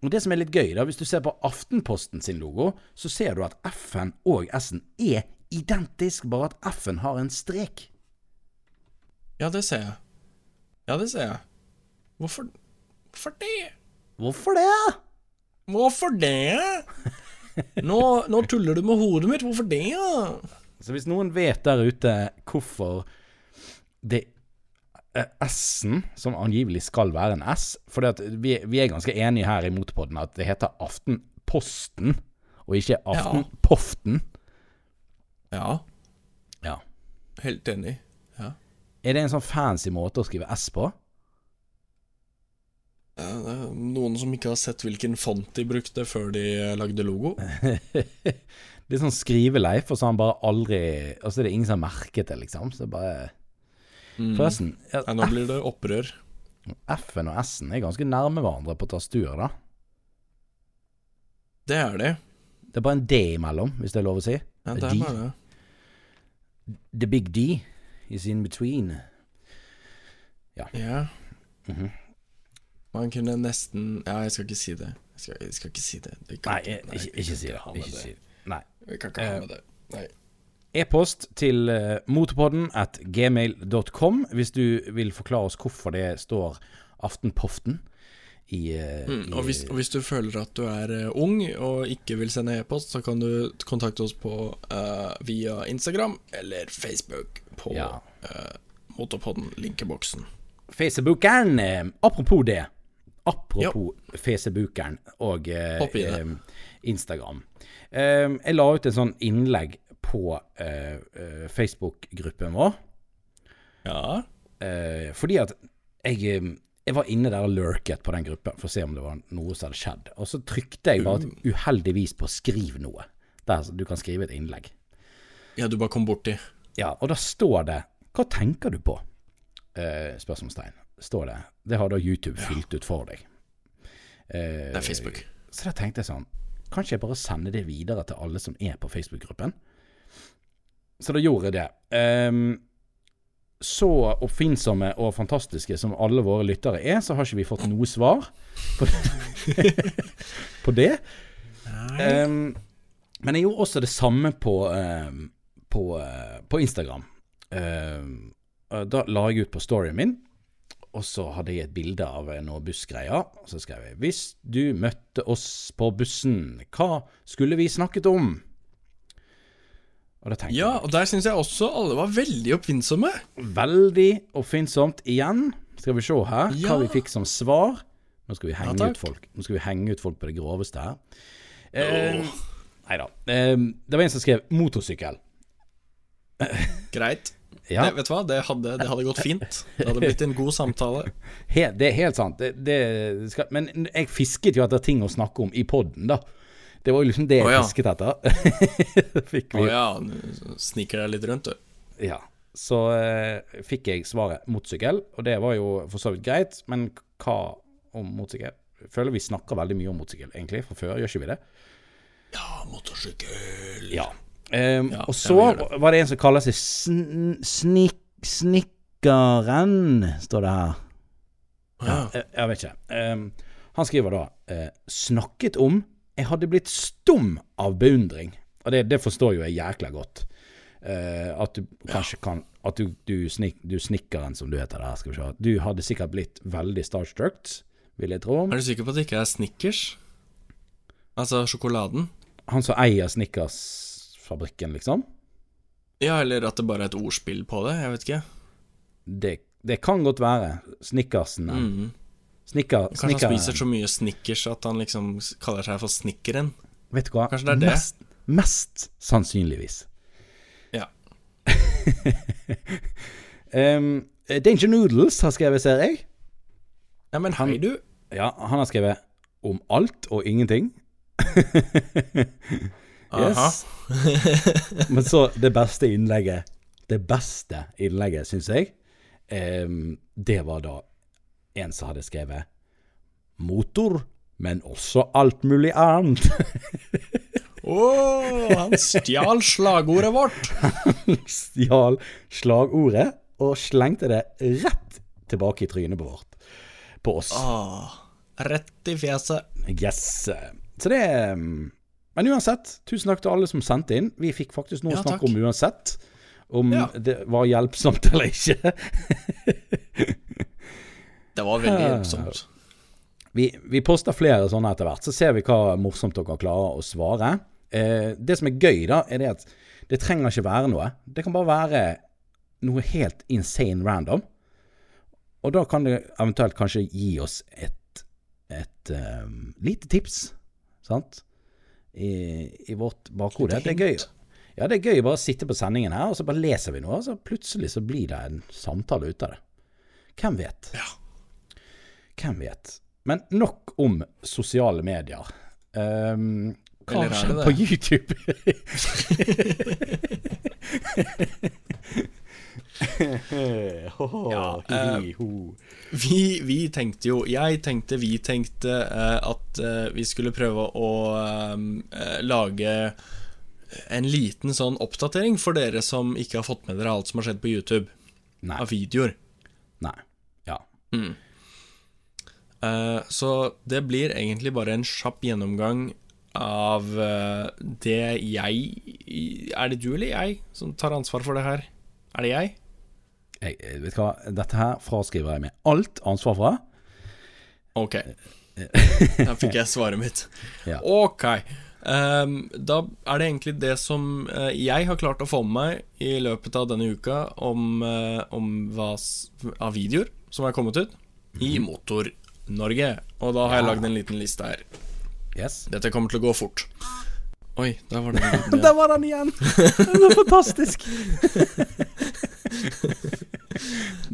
Og det som er litt gøy, da, hvis du ser på Aftenposten sin logo, så ser du at F-en og S-en er identisk, bare at F-en har en strek. ja, det ser jeg. Ja, det ser jeg. Hvorfor Hvorfor det? Hvorfor det? Hvorfor det? Nå, nå tuller du med hodet mitt. Hvorfor det? Så hvis noen vet der ute hvorfor det S-en, som angivelig skal være en S For vi, vi er ganske enige her i Motpodden at det heter Aftenposten og ikke Aftenpoften. Ja, Ja. helt enig. Ja. Er det en sånn fancy måte å skrive S på? Noen som ikke har sett hvilken font de brukte før de eh, lagde logo. Det er sånn skriveleif, og så har han bare aldri Altså er det ingen som har merket det, liksom. Så det er bare. Forresten, ja, Nei, nå blir det opprør. F-en og S-en er ganske nærme hverandre på tastaturet, da. Det er det. Det er bare en D imellom, hvis det er lov å si. Ja, Det er de. bare det. The big D is in between. Ja. Mhm. Man kunne nesten Ja, jeg skal ikke si det. Jeg skal, jeg skal ikke si det. Nei, ikke, kan ikke si det. Ikke si det. Nei. Vi kan ikke ha Eh, med det. Nei. E-post til uh, motorpodden at gmail.com hvis du vil forklare oss hvorfor det står Aftenpoften i, eh, Mm, og, hvis, og hvis du føler at du er eh, ung og ikke vil sende e-post, så kan du kontakte oss på uh, via Instagram eller Facebook på Ja. uh, Motorpodden linkeboksen. Facebookeren. Eh, apropos det. Apropos Facebookeren og eh, eh, Instagram. Eh, jeg la ut en sånn innlegg på eh, eh, Facebook-gruppen vår. Ja. Eh, fordi at jeg, jeg var inne der og lurket på den gruppen for å se om det var noe som hadde skjedd. Og så trykte jeg bare Mm. uheldigvis på 'skriv noe'. Der du kan skrive et innlegg. ja, du bare kom borti. Ja, og da står det 'Hva tenker du på?' Eh, spørsmålstegn. Står det. Det har da YouTube fylt ut for deg. Eh, Det er Facebook. Så da tenkte jeg sånn Kanskje jeg bare sender det videre til alle som er på Facebook-gruppen? Så da gjorde jeg det. Um, så oppfinnsomme og fantastiske som alle våre lyttere er, så har ikke vi fått noe svar på, på det. Um, men jeg gjorde også det samme på, um, på, uh, på Instagram. Da la jeg ut på storyen min, og så hadde jeg et bilde av noe bussgreier. Og så skrev jeg 'Hvis du møtte oss på bussen, hva skulle vi snakket om?' Og Ja, og der syns jeg også alle var veldig oppfinnsomme. veldig oppfinnsomt igjen. Skal vi se her hva vi fikk som svar. Nå skal vi henge ja, ut folk Nå skal vi henge ut folk på det groveste her. Eh, Nei da. Eh, det var en som skrev 'motorsykkel'. Greit. Ja, Det, vet du hva, det hadde, det hadde gått fint. Det hadde blitt en god samtale. Helt, det er helt sant. Det, det skal, men jeg fisket jo etter ting å snakke om i poden, da. Det var liksom det jeg oh, ja. fisket etter. Å oh, ja, sniker deg litt rundt, du. Ja. Så eh, fikk jeg svaret motorsykkel, og det var jo for så vidt greit. Men hva om motorsykkel? Jeg føler vi snakker veldig mye om motorsykkel, egentlig, fra før. Gjør ikke vi det? Ja, motorsykkel. Ja. Um, Ja, og så det. var det en som kaller seg sn snik Snikkeren, står det her. Ja. Jeg, jeg vet ikke. Um, han skriver da eh, 'Snakket om Jeg hadde blitt stum av beundring'. Og det, det forstår jo jeg jækla godt. Uh, at du kanskje kan At du, du, snik, du snikkeren, som du heter der, skal vi se. Du hadde sikkert blitt veldig starstruck, vil jeg tro. Er du sikker på at det ikke er Snickers? Altså sjokoladen? Han som eier Snickers-fabrikken, liksom. Ja, eller at det bare er et ordspill på det? Jeg vet ikke. Det, det kan godt være. Snickersen. Mm. Snikker, Kanskje han spiser så mye Snickers at han liksom kaller seg for Snikkeren? Vet du hva? Kanskje det er det? Mest, mest sannsynligvis. Ja. um, Danger Noodles har skrevet, ser jeg. Ja, men hei, du. Ja, han har skrevet om alt og ingenting. Yes. Men så det beste innlegget Det beste innlegget, syns jeg, Um, det var da en som hadde skrevet motor, men også alt mulig annet. Å, han stjal slagordet vårt! Han Stjal slagordet og slengte det rett tilbake i trynet på vårt. På oss. Ah, rett i fjeset. Yes. Så det er... Men uansett, tusen takk til alle som sendte inn. Vi fikk faktisk noe Ja, å snakke om uansett. Om Ja. det var hjelpsomt eller ikke. Det var veldig hjelpsomt. Vi, vi poster flere sånne etter hvert, så ser vi hva morsomt dere klarer å svare. Eh, det som er gøy, da, er det at det trenger ikke være noe. Det kan bare være noe helt insane random. Og da kan det eventuelt kanskje gi oss et, et um, lite tips, sant? i, i vårt bakhode. Det er gøy. Ja, det er gøy bare å sitte på sendingen her, og så bare leser vi noe, og så plutselig så blir det en samtale ut av det. Hvem vet? Ja. Hvem vet? Men nok om sosiale medier. Um, hva har skjedd på? YouTube? Ja, uh. Vi, vi tenkte jo Jeg tenkte, vi tenkte uh, at uh, vi skulle prøve å lage en liten sånn oppdatering for dere som ikke har fått med dere alt som har skjedd på YouTube Nei. av videoer. Nei. Ja. Eh, så det blir egentlig bare en kjapp gjennomgang av eh, det jeg Er det du eller jeg som tar ansvar for det her? Er det jeg? Jeg, jeg vet du hva, dette her fraskriver jeg meg alt ansvar fra. Ok. Da fikk jeg svaret mitt. Ja. Ok. Um, da er det egentlig det som uh, jeg har klart å få med meg i løpet av denne uka om, uh, om hva av videoer som er kommet ut i Motor-Norge. Og da har jeg lagd en liten liste her. Yes. Dette kommer til å gå fort. Oi, der var den igjen. Der var den igjen! Det er så fantastisk!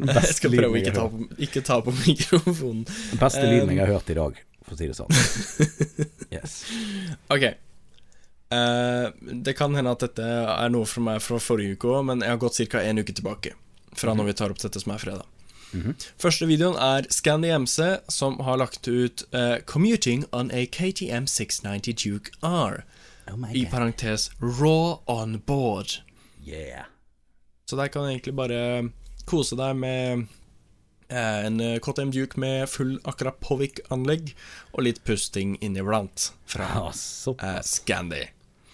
Jeg skal prøve å ikke ta på, ikke ta på mikrofonen. Den beste lyden jeg har hørt i dag, for å si det sånn. Yes. Ok. Uh, det kan hende at dette er noe fra meg fra forrige uke òg, men jeg har gått ca. en uke tilbake. Fra når vi tar opp dette som er fredag. Første videoen er Scandy MC, som har lagt ut uh, 'Commuting on a KTM 690 Duke R'. Oh I parentes 'Raw on board'. Yeah. Så der kan du egentlig bare kose deg med eh, en eh, KTM Duke med full Akrapovic-anlegg og litt pusting inniblant fra ah, eh, såpass. Scandy.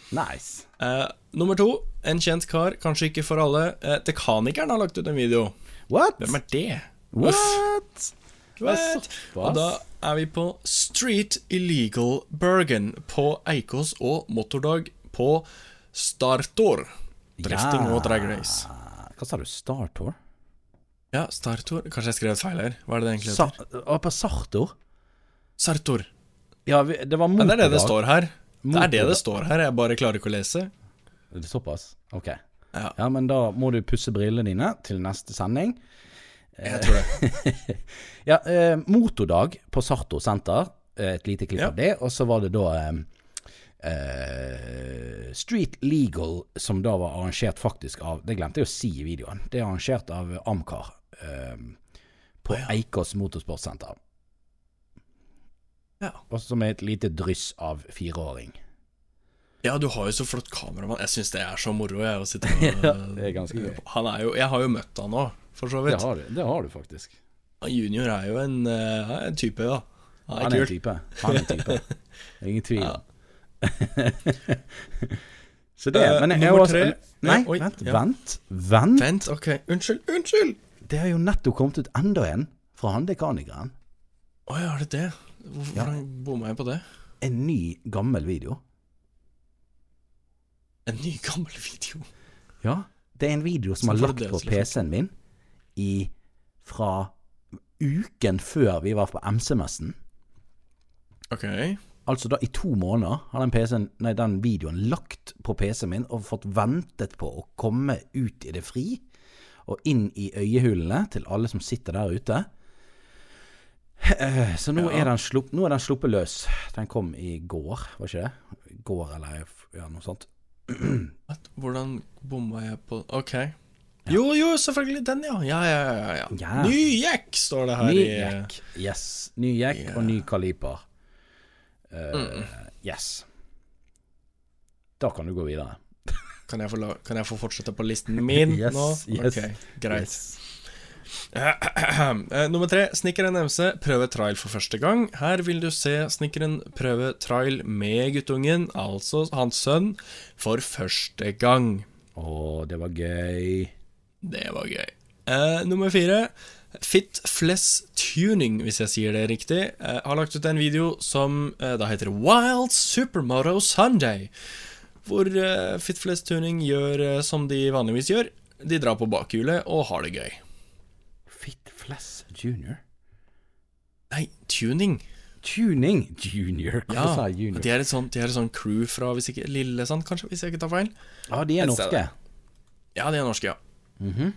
Nice. Eh, nummer to, en kjent kar, kanskje ikke for alle. Eh, Tekanikeren har lagt ut en video. What? Hvem er det? What? What? Og da er vi på Street Illegal Bergen på Eikås og motordag på Startor. Drifting Ja. og drag race. Hva sa du? Startor? Ja, Startor. Kanskje jeg skrev feil her? Hva er det det egentlig Sa heter? Å, på Sartor? Sartor. Ja, vi, det var motordag. Ja, det er det det står her. Det er det det står her. Jeg bare klarer ikke å lese. Det Såpass? Ok. Ja. Ja, men da må du pusse brillene dine til neste sending. Jeg tror det. Ja, eh, motordag på Sarto senter. Eh, et lite klipp Ja. av det. Og så var det da eh, eh, Street Legal, som da var arrangert faktisk av Det glemte jeg å si i videoen. Det er arrangert av Amcar eh, på oh, ja. Eikås motorsportsenter. Ja. Og som er et lite dryss av fireåring. Ja, du har jo så flott kameramann. Jeg syns det er så moro, jeg, og Ja, det er ganske gøy. Han er jo Jeg har jo møtt han òg, for så Det har det har du faktisk. Junior er jo en, eh, en type, da. Han er Han er en type. Han er en type. Ingen tvil. Ja. Så det, Eh, men jeg, nummer tre. Nei, oi, vent, ja. vent, vent. Vent, ok. Unnskyld, unnskyld! Det har jo nettopp kommet ut enda en fra han dekanikeren. Å ja, er det det? Hvorfor Ja. Bomma jeg på det? En ny, gammel video. En ny, gammel video. Ja. Det er en video som som har lagt på funke. PC-en min i fra uken før vi var på MC-messen. Ok. Altså da i to måneder har den, PC-en, nei, den videoen lagt på PC-en min og fått ventet på å komme ut i det fri. Og inn i øyehulene til alle som sitter der ute. Eh, Så nå, Ja. er den slupp, nå er den sluppet løs. Den kom i går, var ikke det? I Går eller ja, noe sånt. Hvordan bomma jeg på Ok. Jo, jo, selvfølgelig den, ja. Ja, ja, ja. ja. Ja. Ny jekk, står det her Ny jekk. Yes. Ny jekk yeah. og ny kaliper. Uh, Mm. Yes. Da kan du gå videre. Kan jeg få, kan jeg få fortsette på listen min Yes, nå? yes, Ok, greit. Yes. Eh, Nummer tre. Snekkeren MC prøver trial for første gang. Her vil du se snekkeren prøve trial med guttungen, altså hans sønn, for første gang. Å, det var gøy. Det var gøy. Uh, nummer fire. Fit Fless Tuning, hvis jeg sier det riktig, uh, har lagt ut en video som uh, da heter Wild Supermoto Sunday. Hvor Fit Fless Tuning gjør som de vanligvis gjør. De drar på bakhjulet og har det gøy. Fless Junior? Nei, tuning. Tuning Junior. Hva Ja, sa jeg junior? de er et sånt, sånt crew fra hvis ikke, Lillesand, kanskje, hvis jeg ikke tar feil. Ja, de er norske. Ja, de er norske, ja. Mm -hmm.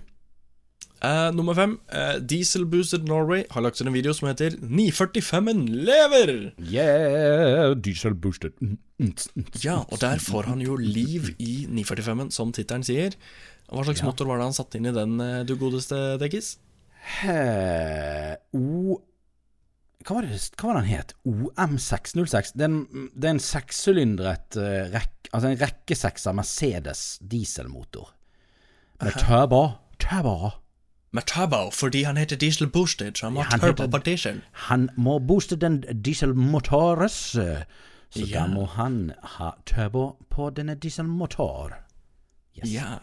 uh, nummer fem. uh, Diesel Boosted Norway har lagt ut en video som heter 945-en lever! Yeah, diesel boosted. Mm, mm, mm. Ja, og der får han jo liv i 945-en, som tittelen sier. Hva slags motor var det han satte inn i den, eh, du godeste Dekkis? Eh, O hva var, det, hva var det han het? OM606. Det er en, det er en sekssylindret uh, rekk, altså en rekkesekser Mercedes dieselmotor. Med turbo. Turbo. Med turbo, fordi han heter Diesel Boosted, så han må Ja, han turbo heter- på diesel. Han må booste den dieselmotores, eh, så Ja. da må han ha turbo på denne dieselmotor. Yes. Ja.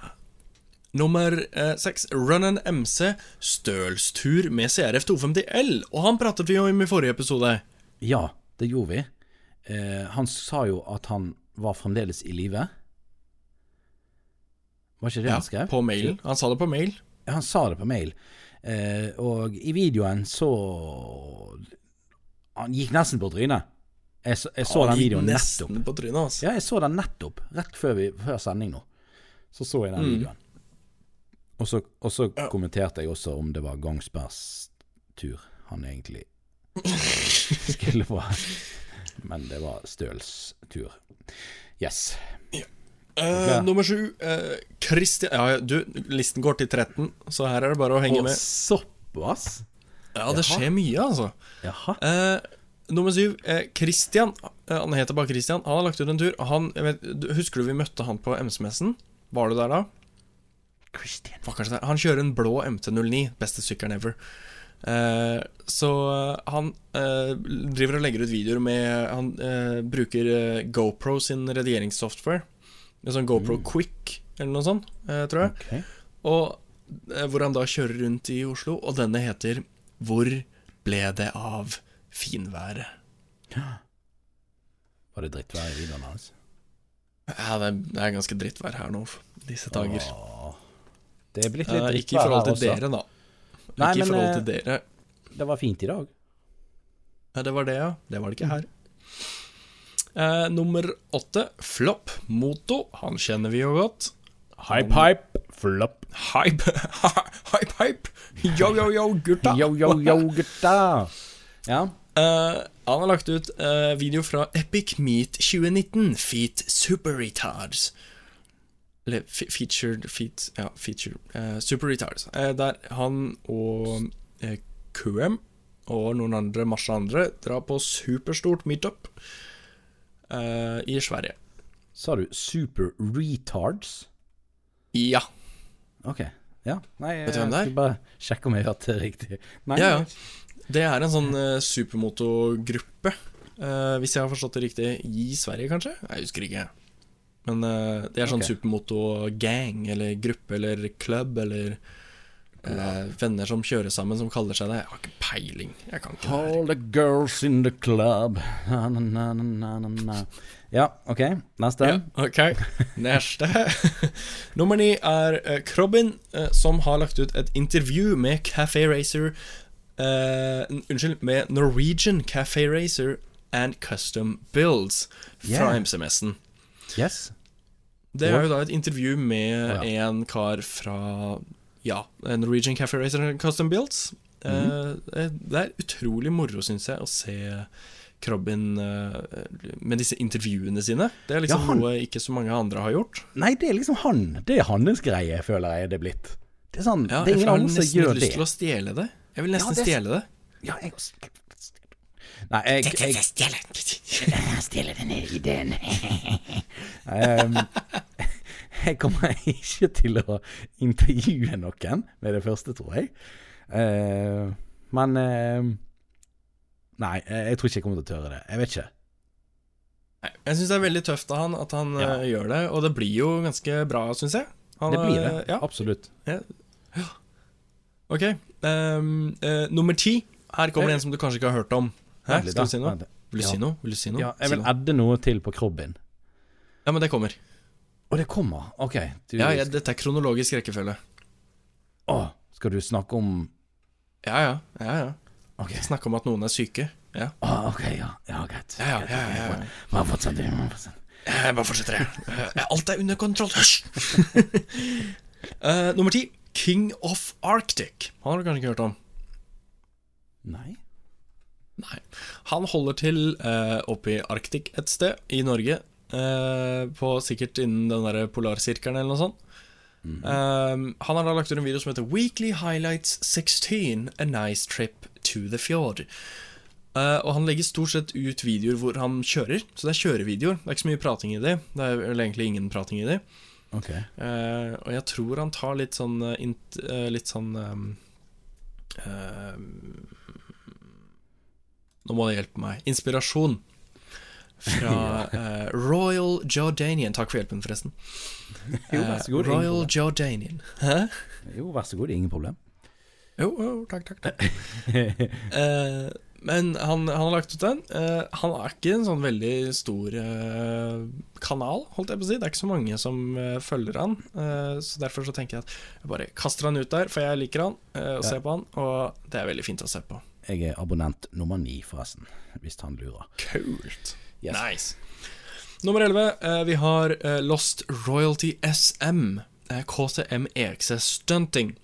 Nummer eh, seks. Run MC stølstur med CRF 250L. Og han pratet vi jo om i forrige episode. Ja, det gjorde vi. Eh, han sa jo at han var fremdeles i live. Var ikke det Ja, han skrev? på mail. Han sa det på mail. Ja, han sa det på mail. Eh, og i videoen så Han gikk nesten på trynet. Jeg, jeg så Han den gikk videoen nesten nettopp. på trynet altså. Ja, jeg så den nettopp. Rett før, vi, før sending nå. Så så jeg den Mm. videoen. Og så, og så kommenterte jeg også om det var Gangsbergs tur han egentlig skulle på. Men det var Støls tur. Yes. Ja. Uh, Nummer sju. uh, Christian Ja, ja, du, listen går til 13, så her er det bare å henge Og med. såpass? Ja, det skjer mye, altså. Jaha. Uh, nummer syv. Christian. Han heter bare Christian. Han har lagt ut en tur. Han, vet, husker du vi møtte han på MS-messen? Var du der da? Christian. Han kjører en blå MT09. Beste sykkelen ever. Eh, så eh, han eh, driver og legger ut videoer med Han eh, bruker GoPro sin redigeringssoftware. En sånn GoPro Quick eller noe sånt, eh, tror jeg. Okay. Og hvor han da kjører rundt i Oslo, og denne heter 'Hvor ble det av finværet'? Var det drittvær i videoen hans? Ja, det er, det er ganske drittvær her nå, disse dager. Åh. Det er blitt litt dritt drittvær ikke i forhold til dere, da. Nei, ikke i forhold eh, til dere. Det var fint i dag. Ja, det var det, ja. Det var det ikke her. Eh, nummer åtte, Flopp Moto. Han kjenner vi jo godt. Hype, hype, flopp. Hype, hype, hype. Yo, yo, yo, gutta. Yo, yo, yo, gutta. Ja. Eh, han har lagt ut eh, video fra Epic Meet 2019, Feet Super Retards. Eller featured Feat Ja, feature. Uh, super Retards. Uh, der han og uh, QM og noen andre, masse andre, drar på superstort meetup uh, i Sverige. Sa du super retards? Ja. Ok. Ja. Nei, Vet du hvem det er? bare sjekke om jeg hørte det riktig. Nei, Ja, ja. Det er en sånn uh, supermotogruppe, eh, hvis jeg har forstått det riktig, i Sverige, kanskje? Jeg husker ikke. Men uh, det er sånn okay. supermoto-gang, eller gruppe, eller klubb, eller uh, venner som kjører sammen, som kaller seg det. Jeg har ikke peiling. Jeg kan ikke. All the girls in the club. Na, na, na. Ja, ok. Neste. Ja, ok, neste. Nummer ni er uh, Krobin, eh, som har lagt ut et intervju med Café Racer Unnskyld, med Norwegian Café Racer and Custom Builds fra Yeah. MCMS-en. Yes. Det er jo da et intervju med ja. en kar fra Ja, Norwegian Café Racer Custom Builds. Eh, det er utrolig moro, syns jeg, å se Krobin eh, med disse intervjuene sine. Det er liksom Ja, noe ikke så mange andre har gjort. Nei, det er liksom han. Det er hans greie, føler jeg det er blitt. Det er sånn, Ja, det er jeg ingen har andre som nesten lyst til å stjele det. Jeg vil nesten Ja, det er- stjele det. Ja, jeg Nei, jeg, jeg Stjele denne ideen. um, jeg kommer ikke til å intervjue noen med det første, tror jeg. Eh, men eh, Nei, jeg, jeg tror ikke jeg kommer til å tørre det. Jeg vet ikke. Jeg syns det er veldig tøft av han at han Ja. eh, gjør det, og det blir jo ganske bra, syns jeg. Han, Det blir det. eh, Ja, Absolutt. ok. Um, uh, nummer ti. Her kommer det en som du kanskje ikke har hørt om. Hæ? Skal du si noe? Vil du si noe? Vil du si noe? Ja, jeg vil adde noe til på Krobben. ja, men det kommer. Å, det kommer. OK. Du, Ja, ja, Dette er kronologisk rekkefølge. Å, skal du snakke om Ja, ja. ja, ja. OK. Snakke om at noen er syke. Ja. Å, ok, ja. Ja, greit. Ja, ja, ja, ja, ja. Bare fortsett. du, bare fortsett. Jeg bare fortsetter, jeg. Eh, Alt er under kontroll. Hysj! uh, nummer ti. King of Arctic. Han har du kanskje ikke hørt om? Nei. Nei. Han holder til eh, oppe i Arktik et sted i Norge. eh, på sikkert innen den der polarsirkelen eller noe sånt. Eh, han har da lagt ut en video som heter Weekly Highlights 16 A nice trip to the fjord. Eh, og han legger stort sett ut videoer hvor han kjører. Så det er kjørevideoer. Det er ikke så mye prating i det. Det er vel egentlig ingen prating i det. Okay. Eh, og jeg tror han tar litt sånn eh, int, Litt sånn um, Nå må du hjelpe meg. Inspirasjon. Fra uh, Royal Jordanian. Takk for hjelpen, forresten. Jo, vær så god. Uh, Royal. Jordanian. Hæ? Jo, vær så god. Ingen problem. Jo, jo, takk, takk, takk. uh, men han, han har lagt ut den. Uh, han er ikke en sånn veldig stor uh, kanal, holdt jeg på å si. Det er ikke så mange som uh, følger han. Så derfor så tenker jeg at jeg bare kaster han ut der, for jeg liker han og Ja. ser på han. Og det er veldig fint å se på. Jeg er abonnent nummer ni, forresten. Hvis han lurer. Kult. Yes. Nice. Nummer 11. Eh, vi har eh, Lost Royalty SM. Eh, KTM EXS Stunting.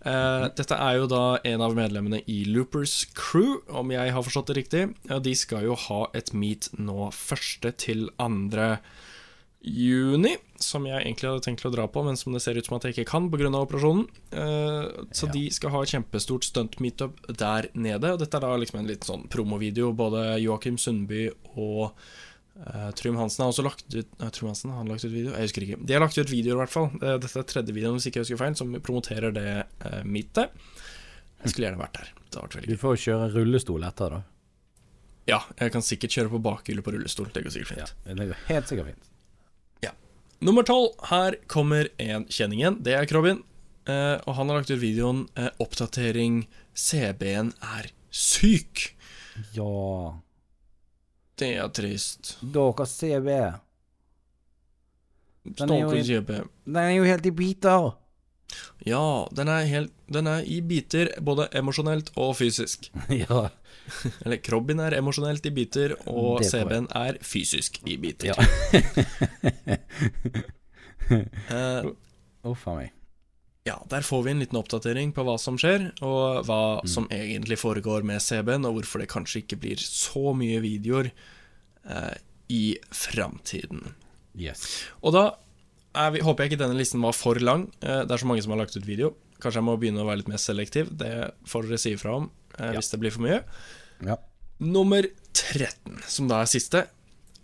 Mm. dette er jo da en av medlemmene i Loopers crew, om jeg har forstått det riktig. De skal jo ha et meet nå første til 2. juni, som jeg egentlig hadde tenkt å dra på, men som det ser ut som at jeg ikke kan pga. operasjonen. Uh, så Ja. de skal ha et kjempestort stunt-meetup der nede. Og dette er da liksom en litt sånn promovideo. Både Joakim Sundby og uh, Trym Hansen har også lagt ut Nei, Trym Hansen, har lagt ut video? Jeg husker ikke. De har lagt ut videoer, i hvert fall. Eh, Dette er tredje videoen, hvis ikke jeg husker feil, som promoterer det uh, meetet. Jeg skulle gjerne vært der. Du får kjøre rullestol etter, da. Ja, jeg kan sikkert kjøre på bakhjulet på rullestol. Det går sikkert fint. Det går helt sikkert fint. Nummer tolv. Her kommer en kjenning. Det er Krobin. Eh, og han har lagt ut videoen eh, 'Oppdatering CB-en er syk'. Ja Det er trist. Dere CB. Den er jo Stakkars. Den er jo helt i biter. Ja, den er, helt, den er i biter, både emosjonelt og fysisk. ja. Eller Krobben er emosjonelt i biter, og. CB-en er fysisk i biter. Ja. uh, Uff a meg. ja, der får vi en liten oppdatering på hva som skjer, og hva Mm. som egentlig foregår med CB-en, og hvorfor det kanskje ikke blir så mye videoer uh, i framtiden. Yes. Og da vi, håper jeg ikke denne listen var for lang. Uh, det er så mange som har lagt ut video. Kanskje jeg må begynne å være litt mer selektiv. Det får dere si ifra om uh, Ja. hvis det blir for mye. Ja. Nummer 13, som da er siste,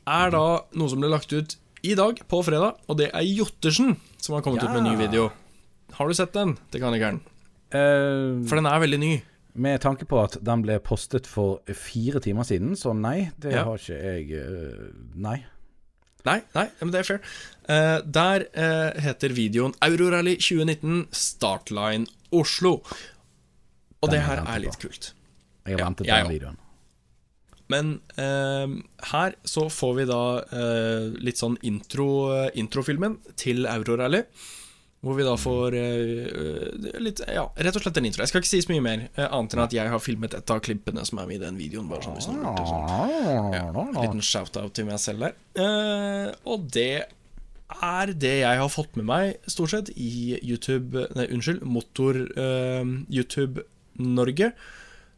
er da noe som ble lagt ut i dag, på fredag, og det er Jottersen som har kommet ut med en ny video. Har du sett den? Det kan jeg gjerne Eh, For den er veldig ny. med tanke på at den ble postet for fire timer siden, så nei, det Ja. har ikke jeg eh, Nei. Nei, nei, men det er fair. Uh, der uh, heter videoen Eurorally 2019 Startline Oslo. Og Den det her er litt kult. Jeg har Ja, ventet på den videoen. Men eh, her så får vi da eh, litt sånn intro, eh, introfilmen til Eurorally. Hvor vi da får eh, litt Ja, rett og slett en intro. Jeg skal ikke si så mye mer, eh, annet enn at jeg har filmet et av klippene som er med i den videoen. Bare sånn lurte. Sånn. Ja, en liten shout-out til meg selv der. Eh, og det er det jeg har fått med meg, stort sett, i YouTube Nei, unnskyld, Motor-YouTube Norge.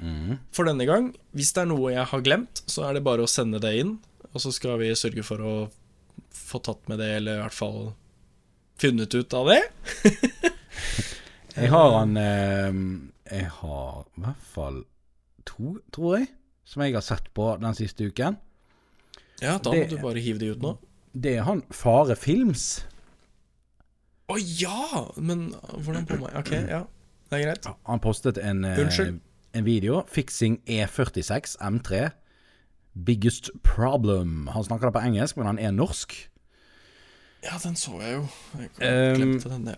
Mhm. For denne gang. Hvis det er noe jeg har glemt, så er det bare å sende det inn. Og så skal vi sørge for å få tatt med det, eller i hvert fall funnet ut av det. Jeg har han eh, Jeg har i hvert fall to, tror jeg, som jeg har sett på den siste uken. Ja, da Det- må du bare hive de ut nå. Det er han Fare Films. Å ja! Men hvordan på meg? Ok, ja. Det er greit. Han postet en, eh, Unnskyld. En video. 'Fixing E46 M3. Biggest problem'. Han snakker det på engelsk, men han er norsk. Ja, den så jeg jo. Jeg Um, den, ja.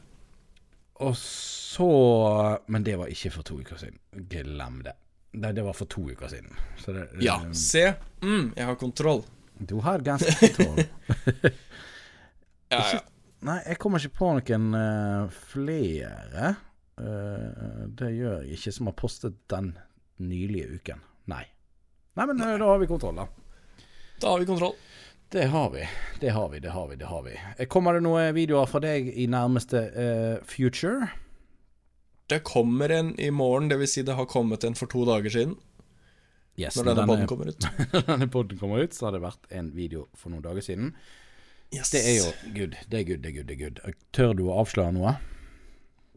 Og så Men det var ikke for to uker siden. Glem det. Nei, det var for to uker siden. Så det, Ja, um, se. Mm, jeg har kontroll. Du har ganske kontroll. Ja, ja. Nei, jeg kommer ikke på noen uh, flere. Eh, det gjør jeg ikke som har postet den nylige uken. Nei. Nei, men eh, da har vi kontroll, da. Da har vi kontroll. Det har vi. Det har vi, det har vi, det har vi. Eh, Kommer det noen videoer fra deg i nærmeste uh, future? Det kommer en i morgen, dvs. Si det har kommet en for to dager siden. Yes, Når denne podden kommer ut. Når denne podden kommer ut, så har det vært en video for noen dager siden. Yes. Det er jo good. Det er good, det er good, det er good. Tør du å avsløre noe?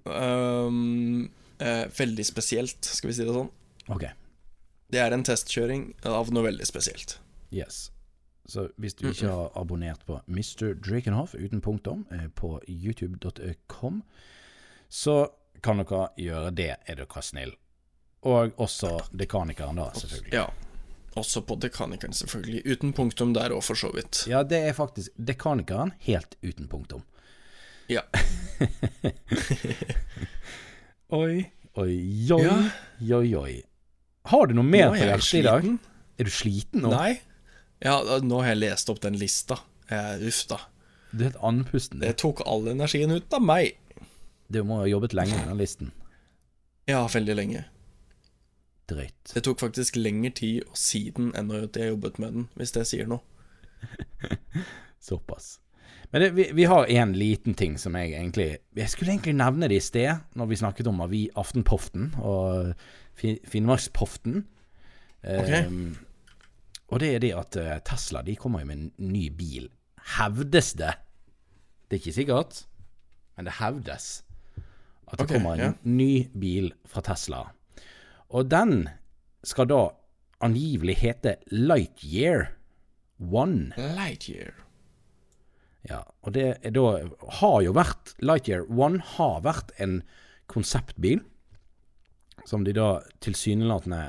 Um, eh, Veldig spesielt, skal vi si det sånn. Ok. Det er en testkjøring av noe veldig spesielt. Yes. Så hvis du ikke har abonnert på Mr. Drakenhoff uten punktum eh, på youtube.com, så kan dere gjøre det, er dere snill. Og også Dekanikeren, da, selvfølgelig. Ja. Også på Dekanikeren, selvfølgelig. Uten punktum der òg, for så vidt. Ja, det er faktisk Dekanikeren helt uten punktum. Ja. Oi, oi, joi, Ja. joi, joi. Har du noe mer på er hjertet i dag? Er du sliten nå? Nei. Ja, nå har jeg lest opp den lista. Eh, Uff da. Du er helt andpusten. Det tok all energien ut av meg. Du må ha jobbet lenge med den listen. Ja, veldig lenge. Drøyt. Det tok faktisk lengre tid å si den enn at jeg jobbet med den, hvis det sier noe. Såpass. Men det, vi, vi har en liten ting som jeg egentlig Jeg skulle egentlig nevne det i sted, når vi snakket om Avi Aftenpoften og Fi- Finnmarkspoften. Um, og det er det at eh, Tesla de kommer jo med en ny bil. Hevdes det. Det er ikke sikkert, men det hevdes at det okay, kommer en ja. ny bil fra Tesla. Og den skal da angivelig hete Lightyear One. Lightyear. Ja, og det er da har jo vært Lightyear One har vært en konseptbil som de da tilsynelatende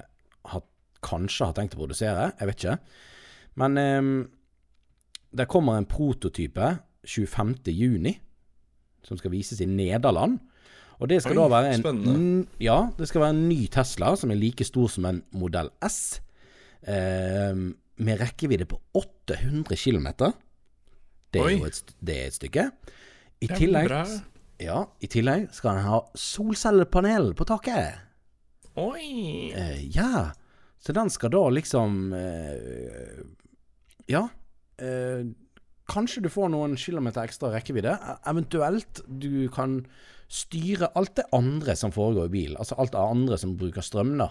har, kanskje har tenkt å produsere. Jeg vet ikke. Men eh, det kommer en prototype 25. juni som skal vises i Nederland. Og det skal Oi, da være en Ja, det skal være en ny Tesla som er like stor som en modell S. Eh, med rekkevidde på 800 km. Det er Oi. jo et, det er et stykke. I Det er tillegg, bra. ja, I tillegg skal den ha solcellepanel på taket. Oi! Eh, ja, så den skal da liksom eh, Ja. Eh, kanskje du får noen kilometer ekstra rekkevidde. E- Eventuelt du kan styre alt det andre som foregår i bilen. Altså alt det andre som bruker strøm, da.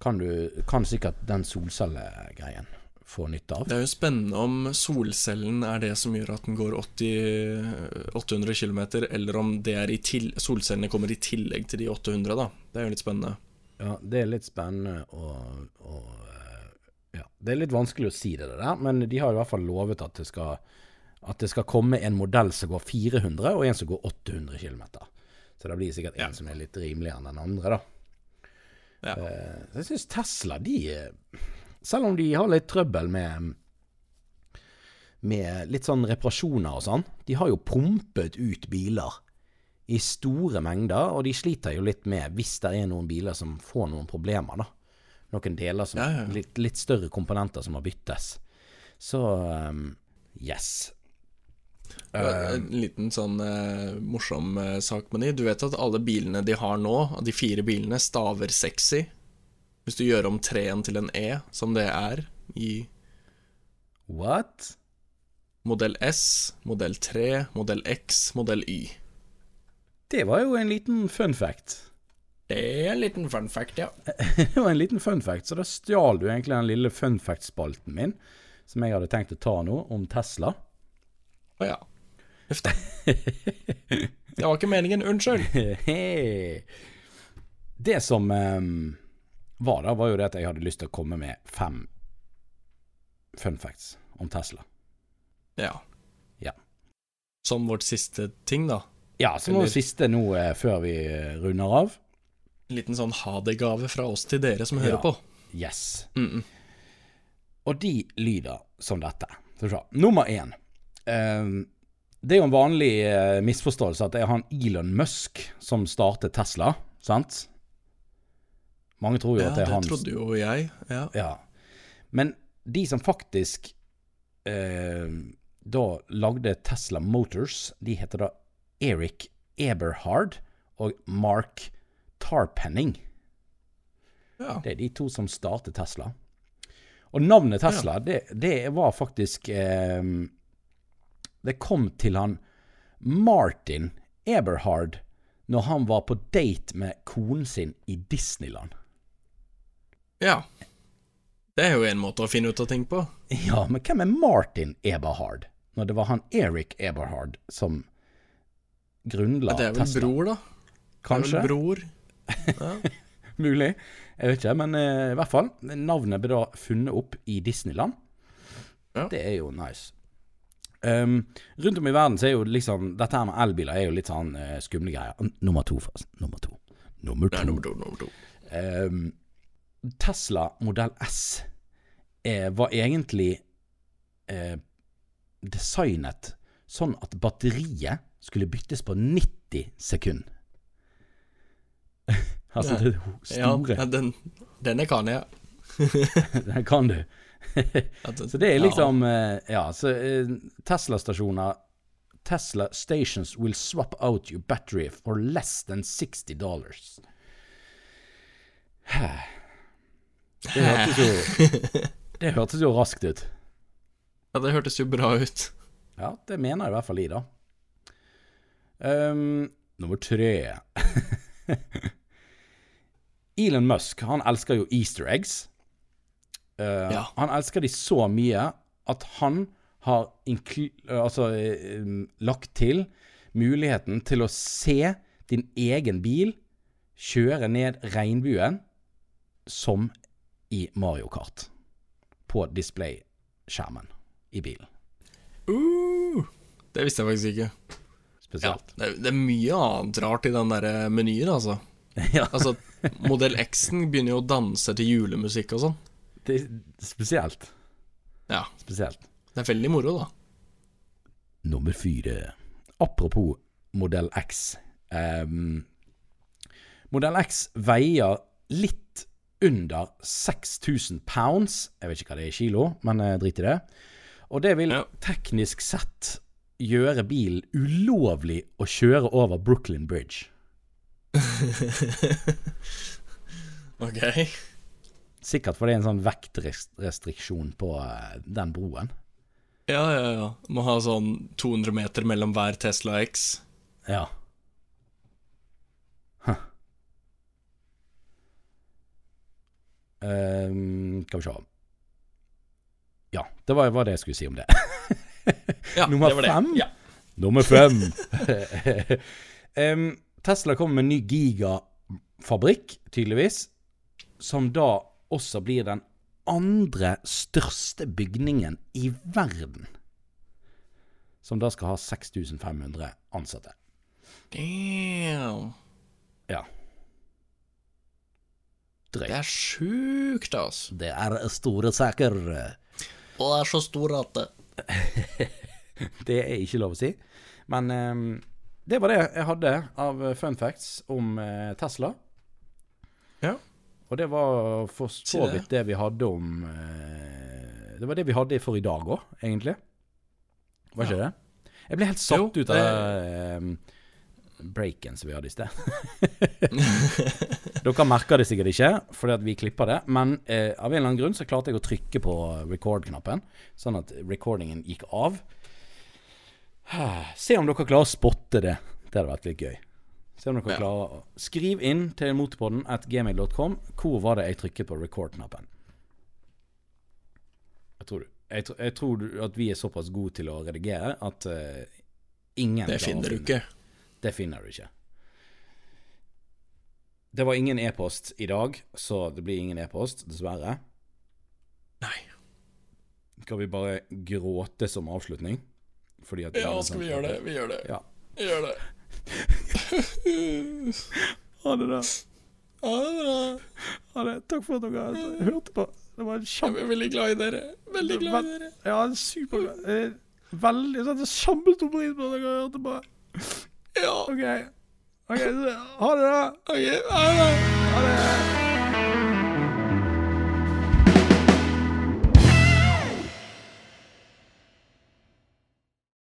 Kan, du, kan sikkert den solcellegreien få nytte av. Det er jo spennende om solcellen er det som gjør at den går 80, 800 km, eller om det er i til, solcellene kommer i tillegg til de 800, da. Det er jo litt spennende. Ja, det er litt spennende og, og eh, Ja, det er litt vanskelig å si det der, men de har i hvert fall lovet at det skal at det skal komme en modell som går 400, og en som går 800 km. Så det blir sikkert en Ja. som er litt rimeligere enn den andre, da. Ja. Eh, så jeg syns Tesla, de eh, Selv om de har litt trøbbel med med litt sånn reparasjoner og sånn, de har jo pumpet ut biler i store mengder, og de sliter jo litt med hvis det er noen biler som får noen problemer, da. Noen deler som Ja, ja. Litt, litt større komponenter som må byttes. Så um, yes. En liten sånn uh, morsom uh, sak med de. Du vet at alle bilene de har nå, de fire bilene, staver sexy. Hvis du gjør om treen til en E, som det er i What? modell S, modell 3, modell X, modell Y. Det var jo en liten fun fact. Det er en liten fun fact, ja. Det var en liten fun fact, så da stjal du egentlig den lille fun fact-spalten min, som jeg hadde tenkt å ta nå, om Tesla. Å ja. Huff da. Det var ikke meningen. Unnskyld. det som ehm, var da, var jo det at jeg hadde lyst til å komme med fem fun facts om Tesla. Ja. Ja. Som vårt siste ting, da. Ja, som vårt siste nå eh, før vi eh, runder av. En liten sånn ha det-gave fra oss til dere som Ja. hører på. Yes. Mm -mm. Og de lyder som dette. Nummer én. Ehm, det er jo en vanlig eh, misforståelse at det er han Elon Musk som starter Tesla, sant? Mange tror jo Ja, at det er hans. Ja, det trodde jo jeg. Ja. Ja. Men de som faktisk eh, da lagde Tesla Motors, de heter da Eric Eberhard og Mark Tarpenning. ja. Det er de to som startet Tesla. Og navnet Tesla, det, det var faktisk eh, Det kom til han Martin Eberhard når han var på date med konen sin i Disneyland. Ja. Det er jo en måte å finne ut av ting på. Ja, men hvem er Martin Eberhard? Når det var han Eric Eberhard som grunnla Det er vel Tesla. bror, da. Kanskje? Det er vel bror. Mulig. Jeg vet ikke, men eh, i hvert fall. Navnet ble da funnet opp i Disneyland. Ja. Det er jo nice. Um, rundt om i verden så er jo liksom Dette her med elbiler er jo litt sånn uh, skumle greier. Nummer to, forresten. Nummer to. Nummer to. Nei, nummer to, nummer to. Um, Tesla modell S eh, var egentlig eh, designet sånn at batteriet skulle byttes på 90 sekunder. altså det store. ja, den, denne kan jeg. Den kan du. Så det er liksom eh, Ja, så eh, Tesla-stasjoner Tesla stations will swap out your battery for less than 60 dollars. Det hørtes jo Det hørtes jo raskt ut. Ja, det hørtes jo bra ut. Ja, det mener jeg i hvert fall i, da. Um, nummer tre Elon Musk, han elsker jo easter eggs. Uh, Ja. Han elsker de så mye at han har inkl altså, eh, lagt til muligheten til å se din egen bil kjøre ned regnbuen som i Mario Kart. På display-skjermen i bilen. Uh, det visste jeg faktisk ikke. Ja, Spesielt. det, er, det er mye annet rart i den der eh, menyen, altså. Ja. Altså, Modell X-en begynner jo å danse til julemusikk og sånn. Det spesielt. Ja, Spesielt. det er veldig moro, da. Nummer fire. Apropos modell X. Um, modell X veier litt under 6000 pounds. Jeg vet ikke hva det er i kilo, men eh, drit i det. Og det vil Ja. teknisk sett gjøre bilen ulovlig å kjøre over Brooklyn Bridge. Ok. Sikkert fordi det er en sånn vektrestriksjon på eh, den broen. Ja, ja, ja. Må ha sånn 200 meter mellom hver Tesla X. Ja. Ehm, skal vi se Ja, det var, var det jeg skulle si om det. Ja, Nummer det var det. fem? Ja. Nummer fem. um, Tesla kommer med en ny gigafabrikk, tydeligvis, som da også blir den andre største bygningen i verden. Som da skal ha 6500 ansatte. Damn. Ja. Det er sjukt, altså. Det er store saker. Og det er så store at det Det er ikke lov å si. Men um, det var det jeg hadde av fun facts om uh, Tesla. Ja. Og det var for så vidt det vi hadde om uh, Det var det vi hadde for i dag òg, egentlig. Var ikke Ja. det? Jeg ble helt satt Jo, ut av det breaken som vi hadde i sted. Dere merker det sikkert ikke, fordi at vi klipper det. Men eh, av en eller annen grunn så klarte jeg å trykke på record-knappen, sånn at recordingen gikk av. Se om dere klarer å spotte det. Det hadde vært litt gøy. Se om dere Ja. klarer å Skriv inn til motorpodden at gmail.com. Hvor var det jeg trykket på record-knappen? Jeg tror, jeg, jeg tror at vi er såpass gode til å redigere at uh, ingen Det finner du ikke. det finner du ikke. Det var ingen e-post i dag, så det blir ingen e-post, dessverre. Nei. Skal vi bare gråte som avslutning? Ja, skal vi gjøre det? Vi gjør det. Ja. Vi gjør det. Ha det, da. Ha det da. Ha det. Takk for at dere hørte på. Det var en Jeg er veldig glad i dere. Veldig glad i dere. Ja, superglad. Veldig sånn kjempestor pris på at dere hørte på. Ja. OK. Ok, Ha det, da. Ok, ha det. Ha det.